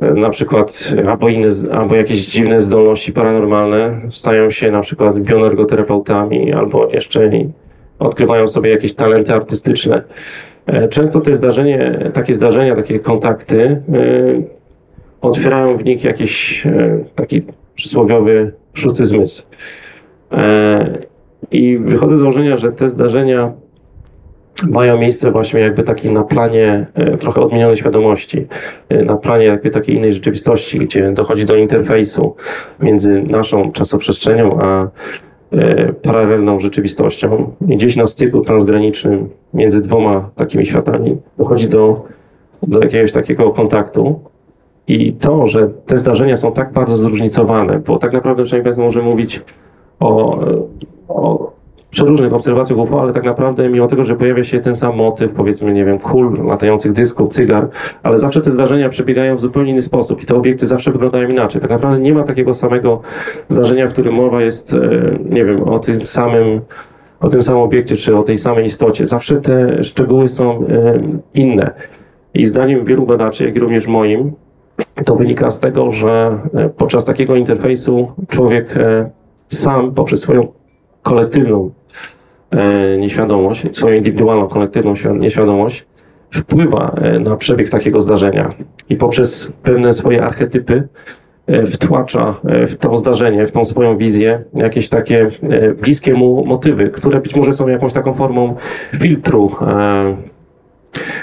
e, na przykład albo, inne, albo jakieś dziwne zdolności paranormalne, stają się na przykład bioenergoterapeutami, albo jeszcze i odkrywają sobie jakieś talenty artystyczne. E, Często te zdarzenie, takie zdarzenia, takie kontakty otwierają w nich jakiś taki przysłowiowy szósty zmysł. E, I wychodzę z założenia, że te zdarzenia mają miejsce właśnie jakby taki na planie e, trochę odmienionej świadomości, e, na planie jakby takiej innej rzeczywistości, gdzie dochodzi do interfejsu między naszą czasoprzestrzenią a paralelną rzeczywistością. I gdzieś na styku transgranicznym między dwoma takimi światami dochodzi do, do jakiegoś takiego kontaktu. I to, że te zdarzenia są tak bardzo zróżnicowane, bo tak naprawdę przynajmniej Państwo mówić o, o przeróżnych obserwacjach UFO, ale tak naprawdę mimo tego, że pojawia się ten sam motyw, powiedzmy, nie wiem, kul, latających dysków, cygar, ale zawsze te zdarzenia przebiegają w zupełnie inny sposób i te obiekty zawsze wyglądają inaczej. Tak naprawdę nie ma takiego samego zdarzenia, w którym mowa jest, e, nie wiem, o tym samym o tym samym obiekcie, czy o tej samej istocie. Zawsze te szczegóły są e, inne. I zdaniem wielu badaczy, jak i również moim, to wynika z tego, że e, podczas takiego interfejsu człowiek e, sam poprzez swoją kolektywną e, nieświadomość, swoją indywidualną, kolektywną świ- nieświadomość wpływa na przebieg takiego zdarzenia. I poprzez pewne swoje archetypy wtłacza w to zdarzenie, w tą swoją wizję jakieś takie bliskie mu motywy, które być może są jakąś taką formą filtru,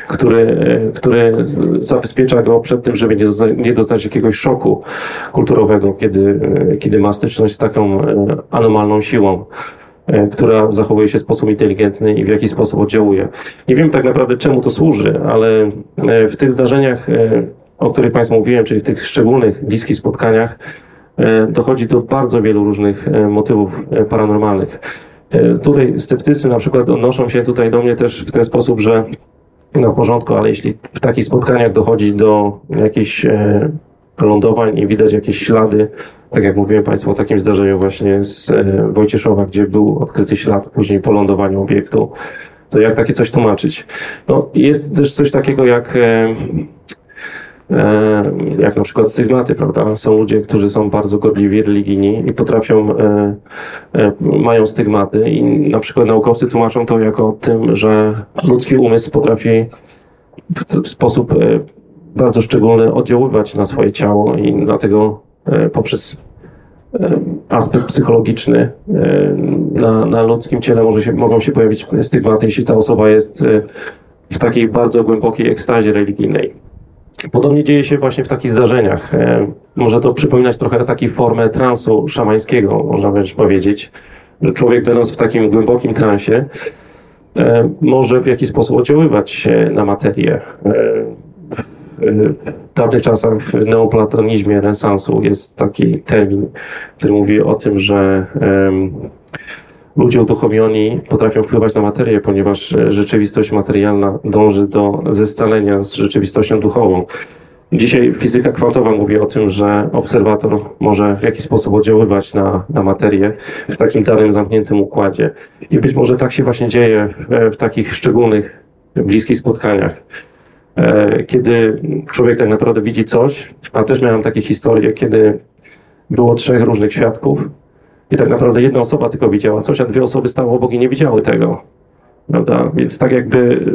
który, który zabezpiecza go przed tym, żeby nie dostać, nie dostać jakiegoś szoku kulturowego, kiedy, kiedy ma styczność z taką e, anomalną siłą, e, która zachowuje się w sposób inteligentny i w jakiś sposób oddziałuje. Nie wiem tak naprawdę czemu to służy, ale e, w tych zdarzeniach, o których Państwu mówiłem, czyli w tych szczególnych, bliskich spotkaniach, dochodzi do bardzo wielu różnych motywów paranormalnych. Tutaj sceptycy na przykład odnoszą się tutaj do mnie też w ten sposób, że no w porządku, ale jeśli w takich spotkaniach dochodzi do jakichś e, lądowań i widać jakieś ślady, tak jak mówiłem Państwu o takim zdarzeniu właśnie z e, Wojcieszowa, gdzie był odkryty ślad później po lądowaniu obiektu, to jak takie coś tłumaczyć? No, jest też coś takiego jak e, jak na przykład stygmaty, prawda? Są ludzie, którzy są bardzo gorliwi, religijni i potrafią, e, e, mają stygmaty i na przykład naukowcy tłumaczą to jako tym, że ludzki umysł potrafi w sposób e, bardzo szczególny oddziaływać na swoje ciało i dlatego e, poprzez e, aspekt psychologiczny e, na, na ludzkim ciele może się, mogą się pojawić stygmaty, jeśli ta osoba jest e, w takiej bardzo głębokiej ekstazie religijnej. Podobnie dzieje się właśnie w takich zdarzeniach. E, Może to przypominać trochę taki formę transu szamańskiego, można wręcz powiedzieć, że człowiek będąc w takim głębokim transie e, może w jakiś sposób oddziaływać e, na materię. E, w dawnych czasach w neoplatonizmie renesansu jest taki termin, który mówi o tym, że ludzie uduchowioni potrafią wpływać na materię, ponieważ e, rzeczywistość materialna dąży do zescalenia z rzeczywistością duchową. Dzisiaj fizyka kwantowa mówi o tym, że obserwator może w jakiś sposób oddziaływać na, na materię w takim danym zamkniętym układzie. I być może tak się właśnie dzieje e, w takich szczególnych, bliskich spotkaniach. E, Kiedy człowiek tak naprawdę widzi coś, a też miałem takie historie, kiedy było trzech różnych świadków i tak naprawdę jedna osoba tylko widziała coś, a dwie osoby stały obok i nie widziały tego. Prawda? Więc tak jakby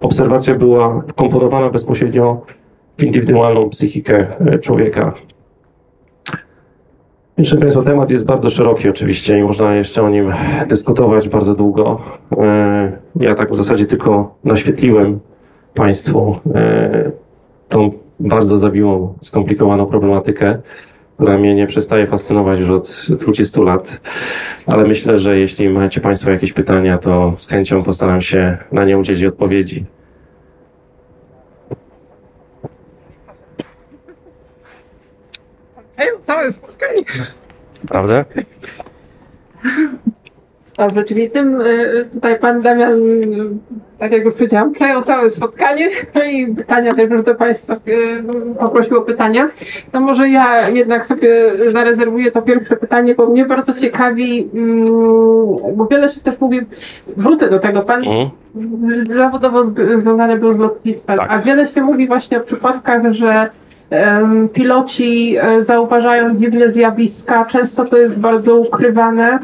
obserwacja była wkomponowana bezpośrednio w indywidualną psychikę e, człowieka. Proszę Państwa, temat jest bardzo szeroki oczywiście i można jeszcze o nim dyskutować bardzo długo. E, Ja tak w zasadzie tylko naświetliłem Państwu e, tą bardzo zawiłą, skomplikowaną problematykę, która mnie nie przestaje fascynować już od 20 lat. Ale myślę, że jeśli macie Państwo jakieś pytania, to z chęcią postaram się na nie udzielić odpowiedzi. Hej, całe spotkanie. Prawda? Dobrze, czyli tym y, tutaj pan Damian, y, tak jak już powiedziałam, przejął całe spotkanie [laughs] no i pytania też już do Państwa y, poprosił o pytania. To może ja jednak sobie zarezerwuję to pierwsze pytanie, bo mnie bardzo ciekawi, mm, bo wiele się też mówi, wrócę do tego, pan Mhm. zawodowo związany był z lotnictwem, Tak. a wiele się mówi właśnie o przypadkach, że piloci e, zauważają dziwne zjawiska, często to jest bardzo ukrywane.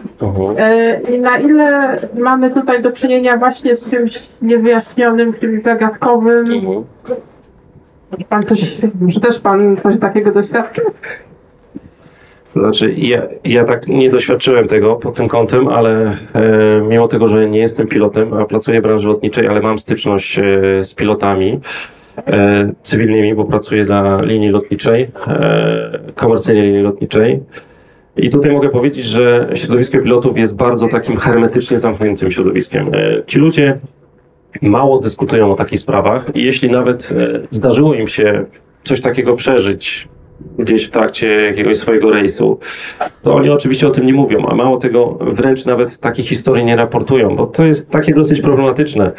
E, I na ile mamy tutaj do czynienia właśnie z czymś niewyjaśnionym, czymś zagadkowym? Mhm. Pan coś, czy też pan coś takiego doświadczył? Znaczy, ja, ja tak nie doświadczyłem tego pod tym kątem, ale e, mimo tego, że nie jestem pilotem, a pracuję w branży lotniczej, ale mam styczność e, z pilotami cywilnymi, bo pracuję dla linii lotniczej, e, komercyjnej linii lotniczej. I tutaj mogę powiedzieć, że środowisko pilotów jest bardzo takim hermetycznie zamkniętym środowiskiem. E, ci ludzie mało dyskutują o takich sprawach i jeśli nawet e, zdarzyło im się coś takiego przeżyć gdzieś w trakcie jakiegoś swojego rejsu, to oni oczywiście o tym nie mówią, a mało tego, wręcz nawet takich historii nie raportują, bo to jest takie dosyć problematyczne,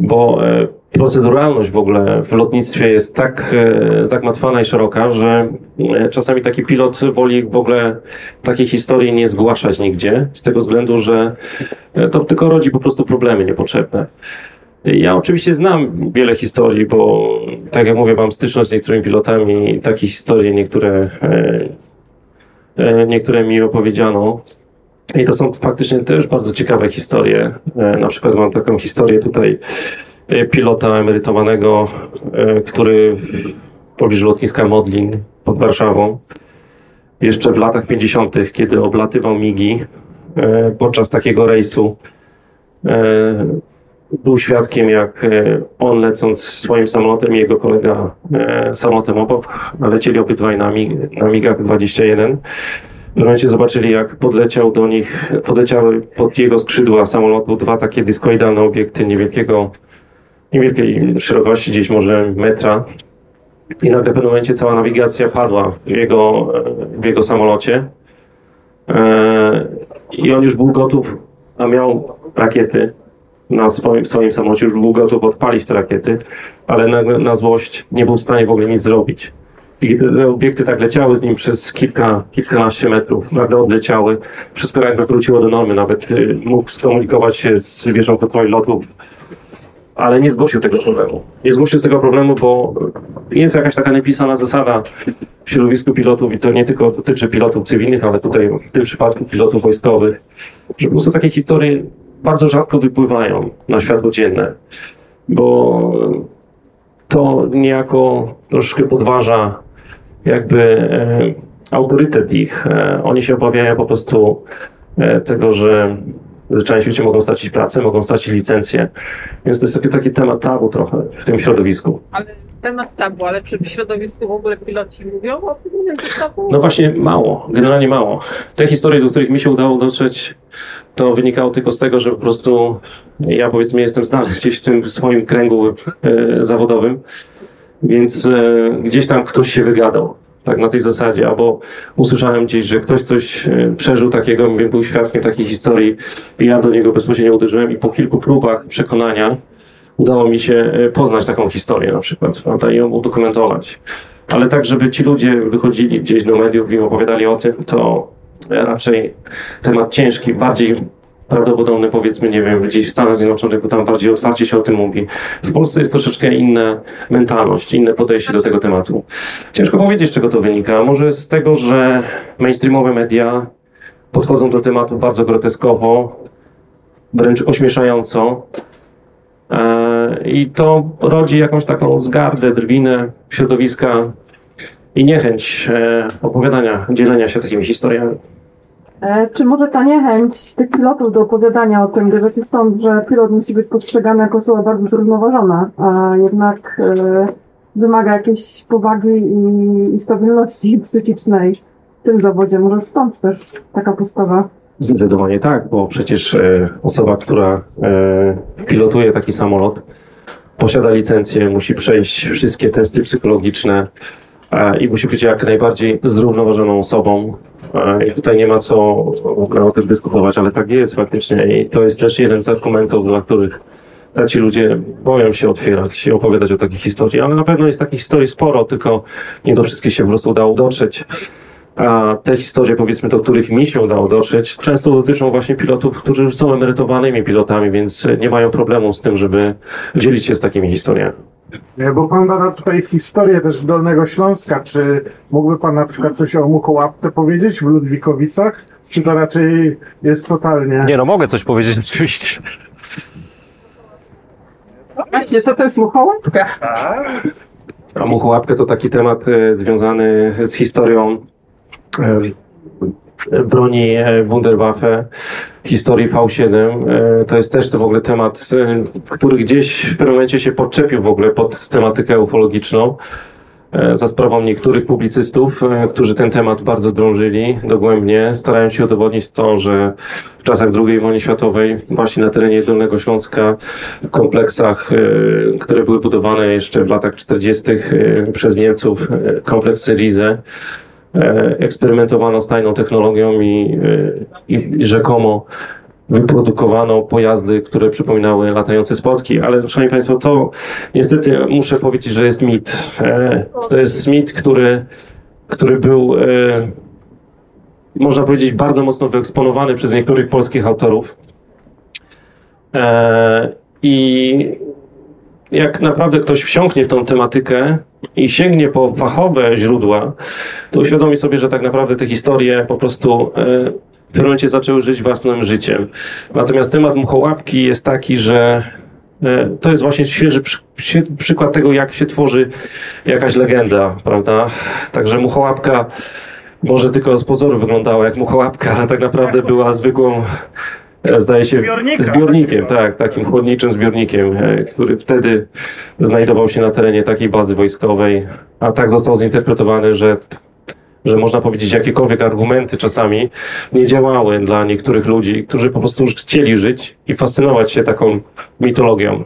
bo e, proceduralność w ogóle w lotnictwie jest tak e, zagmatwana i szeroka, że e, czasami taki pilot woli w ogóle takiej historii nie zgłaszać nigdzie, z tego względu, że e, to tylko rodzi po prostu problemy niepotrzebne. Ja oczywiście znam wiele historii, bo tak jak mówię, mam styczność z niektórymi pilotami i takie historie niektóre, niektóre mi opowiedziano. I to są faktycznie też bardzo ciekawe historie. Na przykład mam taką historię tutaj pilota emerytowanego, e, który w pobliżu lotniska Modlin pod Warszawą, jeszcze w latach 50., kiedy oblatywał migi e, podczas takiego rejsu, e, był świadkiem, jak e, on lecąc swoim samolotem i jego kolega e, samolotem obok, lecieli obydwaj na, mig, na migach 21. W momencie zobaczyli, jak podleciał do nich, podleciały pod jego skrzydła samolotu dwa takie dyskoidalne obiekty niewielkiego, niewielkiej szerokości, gdzieś może metra. I nagle w pewnym momencie cała nawigacja padła w jego, w jego samolocie. E, I on już był gotów, a miał rakiety na swoim, w swoim samolocie, już był gotów odpalić te rakiety, ale na, na złość nie był w stanie w ogóle nic zrobić. I te obiekty tak leciały z nim przez kilka, kilkanaście metrów, nagle odleciały, wszystko jakby wróciło do normy, nawet y, mógł skomunikować się z wieżą kontroli lotów, ale nie zgłosił tego problemu. Nie zgłosił tego problemu, bo jest jakaś taka niepisana zasada w środowisku pilotów i to nie tylko dotyczy pilotów cywilnych, ale tutaj w tym przypadku pilotów wojskowych, że po prostu takie historie bardzo rzadko wypływają na światło dzienne, bo to niejako troszkę podważa jakby e, autorytet ich. E, oni się obawiają po prostu e, tego, że część ludzi mogą stracić pracę, mogą stracić licencję, więc to jest taki, taki temat tabu trochę w tym środowisku. Ale temat tabu, ale czy w środowisku w ogóle piloci mówią o tym tabu? No właśnie mało, generalnie mało. Te historie, do których mi się udało dotrzeć, to wynikało tylko z tego, że po prostu ja powiedzmy jestem znany [laughs] gdzieś w tym swoim kręgu e, zawodowym Więc e, gdzieś tam ktoś się wygadał. Tak, na tej zasadzie, albo usłyszałem gdzieś, że ktoś coś e, przeżył takiego, był świadkiem takiej historii i ja do niego bezpośrednio uderzyłem i po kilku próbach przekonania udało mi się e, poznać taką historię na przykład, prawda, i ją udokumentować. Ale tak, żeby ci ludzie wychodzili gdzieś do mediów i opowiadali o tym, to raczej temat ciężki, bardziej prawdopodobny powiedzmy, nie wiem, gdzieś w Stanach Zjednoczonych, bo tam bardziej otwarcie się o tym mówi. W Polsce jest troszeczkę inna mentalność, inne podejście do tego tematu. Ciężko powiedzieć, z czego to wynika. Może z tego, że mainstreamowe media podchodzą do tematu bardzo groteskowo, wręcz ośmieszająco. E, I to rodzi jakąś taką zgardę, drwinę środowiska i niechęć e, opowiadania, dzielenia się takimi historiami. E, Czy może ta niechęć tych pilotów do opowiadania o tym bierze się stąd, że pilot musi być postrzegany jako osoba bardzo zrównoważona, a jednak e, wymaga jakiejś powagi i, stabilności [laughs] psychicznej w tym zawodzie? Może stąd też taka postawa? Zdecydowanie tak, bo przecież e, osoba, która pilotuje taki samolot, posiada licencję, musi przejść wszystkie testy psychologiczne i musi być jak najbardziej zrównoważoną osobą. E, I tutaj nie ma co w ogóle o tym dyskutować, ale tak jest faktycznie. I to jest też jeden z argumentów, dla których ci ludzie boją się otwierać i opowiadać o takich historii, ale na pewno jest takich historii sporo, tylko nie do wszystkich się po prostu udało dotrzeć. A te historie, powiedzmy, do których mi się udało dotrzeć, często dotyczą właśnie pilotów, którzy już są emerytowanymi pilotami, więc nie mają problemu z tym, żeby dzielić się z takimi historiami. Nie, Bo pan bada tutaj historię też z Dolnego Śląska. Czy mógłby pan na przykład coś o Muchołapce powiedzieć w Ludwikowicach? Czy to raczej jest totalnie... Nie no, mogę coś powiedzieć [laughs] oczywiście. Właśnie, co to jest muchołapka? A muchołapkę to taki temat e, związany z historią e, broni e, Wunderwaffe, historii V7. E, to jest też to w ogóle temat, e, który gdzieś w pewnym momencie się podczepił w ogóle pod tematykę ufologiczną. Za sprawą niektórych publicystów, którzy ten temat bardzo drążyli dogłębnie, starając się udowodnić to, że w czasach II wojny światowej, właśnie na terenie Dolnego Śląska, w kompleksach, które były budowane jeszcze w latach 40. e, przez Niemców, kompleksy Rize, eksperymentowano z tajną technologią i, e, i, rzekomo wyprodukowano pojazdy, które przypominały latające spotki, ale szanowni Państwo, to niestety muszę powiedzieć, że jest mit. E, To jest mit, który, który był, e, można powiedzieć, bardzo mocno wyeksponowany przez niektórych polskich autorów. E, I jak naprawdę ktoś wsiąknie w tą tematykę i sięgnie po fachowe źródła, to uświadomi sobie, że tak naprawdę te historie po prostu e, w pewnym momencie zaczęły żyć własnym życiem. Natomiast temat muchołapki jest taki, że e, to jest właśnie świeży przy, przy, przykład tego, jak się tworzy jakaś legenda, prawda? Także muchołapka może tylko z pozoru wyglądała jak muchołapka, ale tak naprawdę była zwykłą, zdaje się, Zbiornika. zbiornikiem, tak, takim chłodniczym zbiornikiem, e, który wtedy znajdował się na terenie takiej bazy wojskowej, a tak został zinterpretowany, że że można powiedzieć, jakiekolwiek argumenty czasami nie działały dla niektórych ludzi, którzy po prostu chcieli żyć i fascynować się taką mitologią.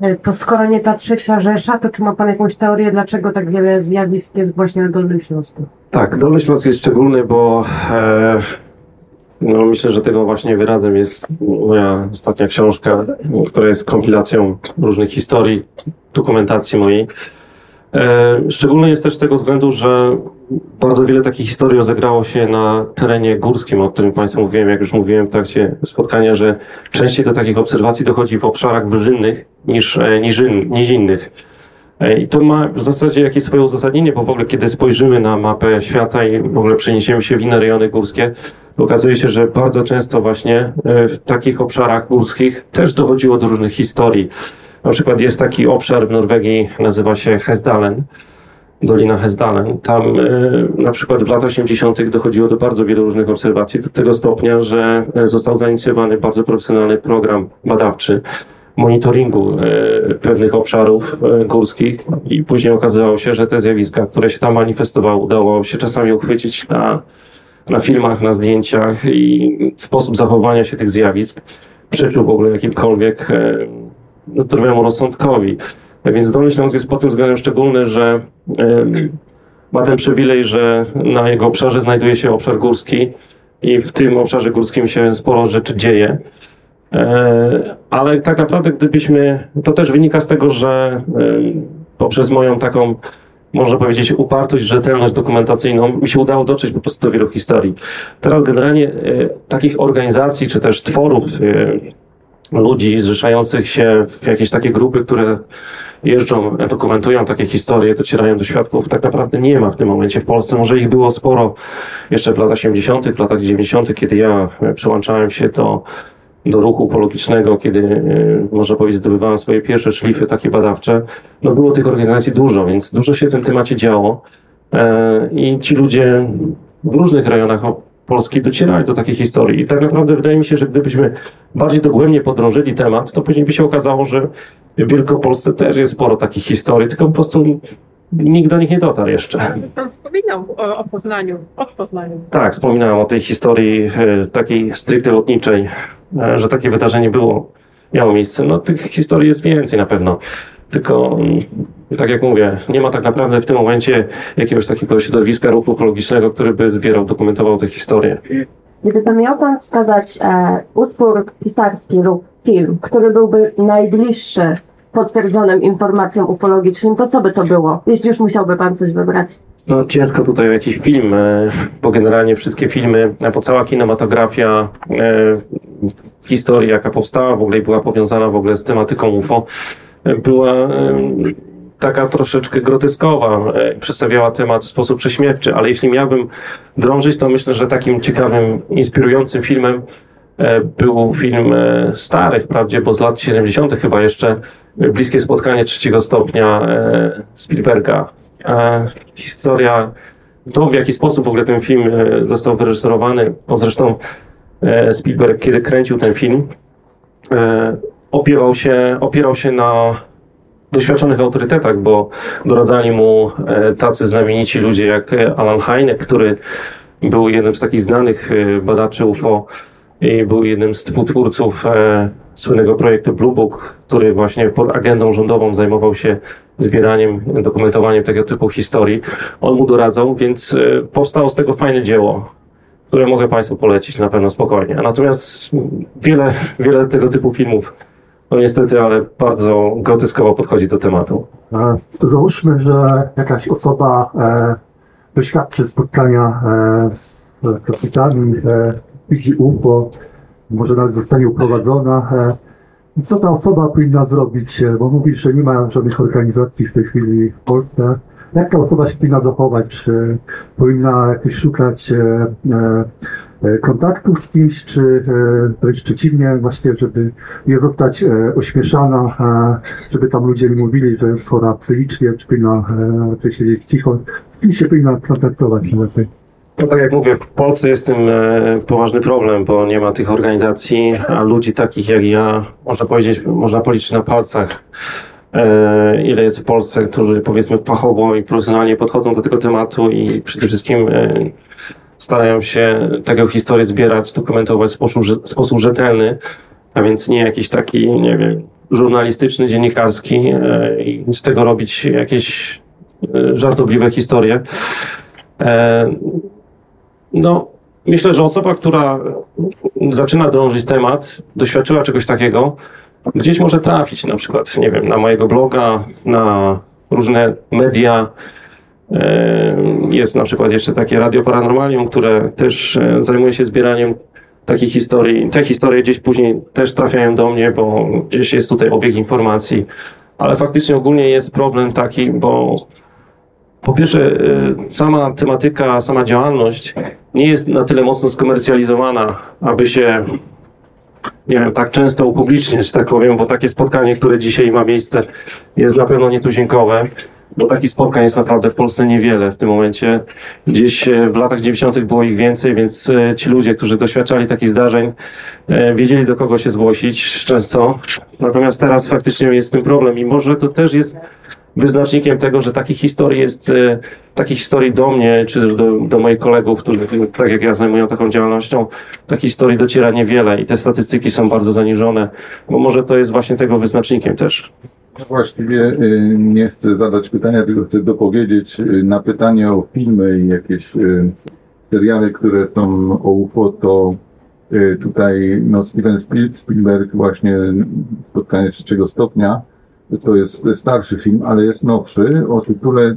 E, To skoro nie ta trzecia Rzesza, to czy ma Pan jakąś teorię, dlaczego tak wiele zjawisk jest właśnie na Dolnym Śląsku? Tak, Dolny Śląsk jest szczególny, bo e, no myślę, że tego właśnie wyrazem jest moja ostatnia książka, która jest kompilacją różnych historii, dokumentacji mojej. E, szczególny jest też z tego względu, że bardzo wiele takich historii rozegrało się na terenie górskim, o którym Państwu mówiłem, jak już mówiłem w trakcie spotkania, że częściej do takich obserwacji dochodzi w obszarach wyżynnych niż e, niżyn, nizinnych. E, I to ma w zasadzie jakieś swoje uzasadnienie, bo w ogóle kiedy spojrzymy na mapę świata i w ogóle przeniesiemy się w inne rejony górskie, okazuje się, że bardzo często właśnie e, w takich obszarach górskich też dochodziło do różnych historii. Na przykład jest taki obszar w Norwegii, nazywa się Hesdalen, Dolina Hesdalen. Tam e, na przykład w latach 80. dochodziło do bardzo wielu różnych obserwacji, do tego stopnia, że został zainicjowany bardzo profesjonalny program badawczy monitoringu e, pewnych obszarów e, górskich i później okazało się, że te zjawiska, które się tam manifestowały, udało się czasami uchwycić na, na filmach, na zdjęciach i sposób zachowania się tych zjawisk przeczył w ogóle jakimkolwiek e, no, zdrowemu rozsądkowi. Tak Więc Dolny Śląsk jest pod tym względem szczególny, że ma ten przywilej, że na jego obszarze znajduje się obszar górski i w tym obszarze górskim się sporo rzeczy dzieje. E, Ale tak naprawdę, gdybyśmy, to też wynika z tego, że e, poprzez moją taką, można powiedzieć, upartość, rzetelność dokumentacyjną, mi się udało dotrzeć po prostu do wielu historii. Teraz generalnie e, takich organizacji, czy też tworów, ludzi zrzeszających się w jakieś takie grupy, które jeżdżą, dokumentują takie historie, docierają do świadków, tak naprawdę nie ma w tym momencie w Polsce. Może ich było sporo jeszcze w latach 80., w latach 90., kiedy ja przyłączałem się do, do ruchu ufologicznego, kiedy, e, można powiedzieć, zdobywałem swoje pierwsze szlify takie badawcze. No było tych organizacji dużo, więc dużo się w tym temacie działo. E, I ci ludzie w różnych rejonach Polski docierali do takiej historii. I tak naprawdę wydaje mi się, że gdybyśmy bardziej dogłębnie podrążyli temat, to później by się okazało, że w Wielkopolsce też jest sporo takich historii, tylko po prostu nikt do nich nie dotarł jeszcze. Pan wspominał o, o Poznaniu, od Poznaniu. Tak, wspominałem o tej historii e, takiej stricte lotniczej, że takie wydarzenie było, miało miejsce. No tych historii jest więcej na pewno. Tylko, mm, tak jak mówię, nie ma tak naprawdę w tym momencie jakiegoś takiego środowiska ruchu ufologicznego, który by zbierał, dokumentował te historie. Gdyby miał Pan wskazać e, utwór pisarski lub film, który byłby najbliższy potwierdzonym informacjom ufologicznym, to co by to było? Jeśli już musiałby Pan coś wybrać. No ciężko tutaj o jakiś film, e, bo generalnie wszystkie filmy, e, bo cała kinematografia e, w historii, jaka powstała, w ogóle i była powiązana w ogóle z tematyką UFO, była taka troszeczkę groteskowa, przedstawiała temat w sposób prześmiewczy, ale jeśli miałbym drążyć, to myślę, że takim ciekawym, inspirującym filmem był film e, stary wprawdzie, bo z lat 70. chyba jeszcze, e, Bliskie spotkanie trzeciego stopnia e, Spielberga. E, historia, to w jaki sposób w ogóle ten film e, został wyreżyserowany, bo zresztą e, Spielberg, kiedy kręcił ten film, e, opierał się, opierał się na doświadczonych autorytetach, bo doradzali mu e, tacy znamienici ludzie jak e, Alan Hynek, który był jednym z takich znanych e, badaczy UFO i był jednym z współtwórców e, słynnego projektu Blue Book, który właśnie pod agendą rządową zajmował się zbieraniem, dokumentowaniem tego typu historii. On mu doradzał, więc e, powstało z tego fajne dzieło, które mogę Państwu polecić na pewno spokojnie. Natomiast wiele, wiele tego typu filmów, no niestety, ale bardzo groteskowo podchodzi do tematu. E, Załóżmy, że jakaś osoba e, doświadczy spotkania e, z kosmitami, e, widzi UFO, może nawet zostanie uprowadzona. E, co ta osoba powinna zrobić? E, Bo mówisz, że nie ma żadnych organizacji w tej chwili w Polsce. Jak ta osoba się powinna zachować? Czy powinna jakoś szukać e, e, e, kontaktów z kimś, czy e, wręcz przeciwnie, właśnie, żeby nie zostać e, ośmieszana, e, żeby tam ludzie nie mówili, że jest chora psychicznie, czy powinna e, raczej siedzieć cicho. Z kim się powinna kontaktować lepiej? No tak jak mówię, w Polsce jest tym e, poważny problem, bo nie ma tych organizacji, a ludzi takich jak ja, można powiedzieć, można policzyć na palcach, e, ile jest w Polsce, którzy powiedzmy fachowo i profesjonalnie podchodzą do tego tematu i przede wszystkim e, starają się tego historię zbierać, dokumentować w sposób, sposób rzetelny, a więc nie jakiś taki, nie wiem, żurnalistyczny, dziennikarski i z tego robić jakieś żartobliwe historie. No, myślę, że osoba, która zaczyna drążyć temat, doświadczyła czegoś takiego, gdzieś może trafić na przykład, nie wiem, na mojego bloga, na różne media. Jest na przykład jeszcze takie Radio Paranormalium, które też e, zajmuje się zbieraniem takich historii. Te historie gdzieś później też trafiają do mnie, bo gdzieś jest tutaj obieg informacji. Ale faktycznie ogólnie jest problem taki, bo po pierwsze, y, sama tematyka, sama działalność nie jest na tyle mocno skomercjalizowana, aby się, nie wiem, tak często upubliczniać, tak powiem, bo takie spotkanie, które dzisiaj ma miejsce, jest na pewno nietuzinkowe, bo takich spotkań jest naprawdę w Polsce niewiele w tym momencie. Gdzieś e, w latach 90. było ich więcej, więc e, ci ludzie, którzy doświadczali takich zdarzeń, e, wiedzieli do kogo się zgłosić często. Natomiast teraz faktycznie jest z tym problem i może to też jest wyznacznikiem tego, że takich historii jest, e, takich historii do mnie, czy do, do moich kolegów, którzy tak jak ja zajmują taką działalnością, takich historii dociera niewiele i te statystyki są bardzo zaniżone, bo może to jest właśnie tego wyznacznikiem też. Właściwie y, nie chcę zadać pytania, tylko chcę dopowiedzieć y, na pytanie o filmy i jakieś y, seriale, które są o UFO, to y, tutaj no, Steven Spiel- Spielberg właśnie Spotkanie trzeciego stopnia, to jest starszy film, ale jest nowszy o tytule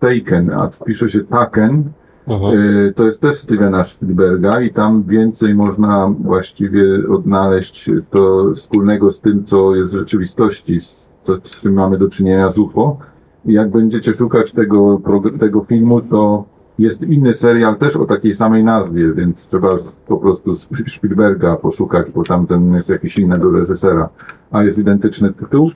Taken, a pisze się Taken, Y, To jest też Stevena Spielberga i tam więcej można właściwie odnaleźć to wspólnego z tym, co jest w rzeczywistości, z, co, z czym mamy do czynienia z UFO. I jak będziecie szukać tego, tego filmu, to jest inny serial też o takiej samej nazwie, więc trzeba po prostu z Spielberga poszukać, bo tamten jest jakiś innego reżysera, a jest identyczny tytuł.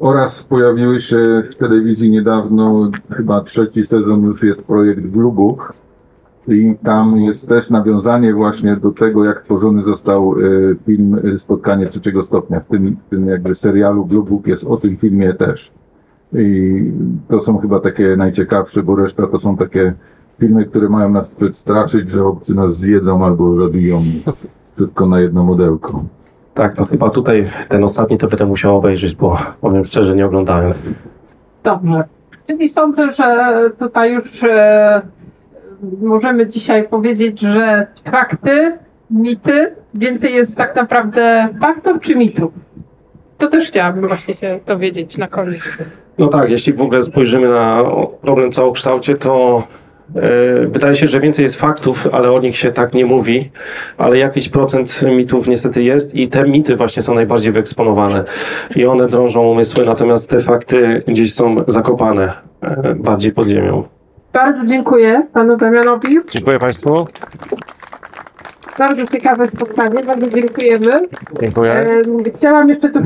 Oraz pojawiły się w telewizji niedawno, chyba trzeci sezon już jest projekt Blue Book, i tam jest też nawiązanie właśnie do tego, jak tworzony został e, film e, Spotkanie trzeciego stopnia. W tym, w tym jakby serialu Blue Book jest o tym filmie też. I to są chyba takie najciekawsze, bo reszta to są takie filmy, które mają nas przestraszyć, że obcy nas zjedzą albo zabiją. Wszystko na jedno modelko. Tak, no chyba tutaj ten ostatni to będę musiał obejrzeć, bo powiem szczerze, nie oglądałem. Dobrze. Czyli sądzę, że tutaj już e, możemy dzisiaj powiedzieć, że fakty, mity, więcej jest tak naprawdę faktów czy mitów? To też chciałabym właśnie się dowiedzieć na koniec. No tak, jeśli w ogóle spojrzymy na problem całokształcie, to wydaje się, że więcej jest faktów, ale o nich się tak nie mówi, ale jakiś procent mitów niestety jest i te mity właśnie są najbardziej wyeksponowane i one drążą umysły, natomiast te fakty gdzieś są zakopane e, bardziej pod ziemią. Bardzo dziękuję panu Damianowi. Dziękuję Państwu. Bardzo ciekawe spotkanie, bardzo dziękujemy. Dziękuję. E, Chciałam jeszcze tu, e,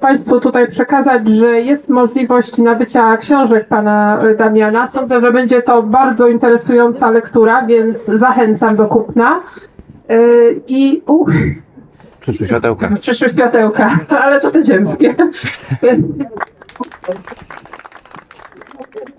Państwu tutaj przekazać, że jest możliwość nabycia książek pana e, Damiana. Sądzę, że będzie to bardzo interesująca lektura, więc zachęcam do kupna. I u, Przyszły światełka. przyszły światełka, [laughs] ale to te ziemskie.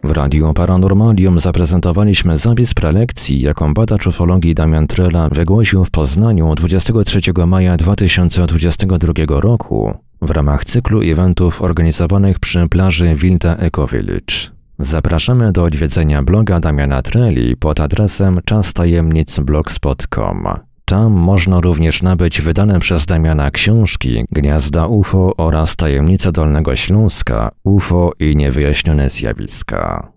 W Radiu Paranormalium zaprezentowaliśmy zapis prelekcji, jaką badacz ufologii Damian Trela wygłosił w Poznaniu 23 maja 2022 roku w ramach cyklu eventów organizowanych przy plaży Wilda Eco Village. Zapraszamy do odwiedzenia bloga Damiana Treli pod adresem czastajemnicblogspot.com. Tam można również nabyć wydane przez Damiana książki Gniazda UFO oraz Tajemnice Dolnego Śląska, UFO i niewyjaśnione zjawiska.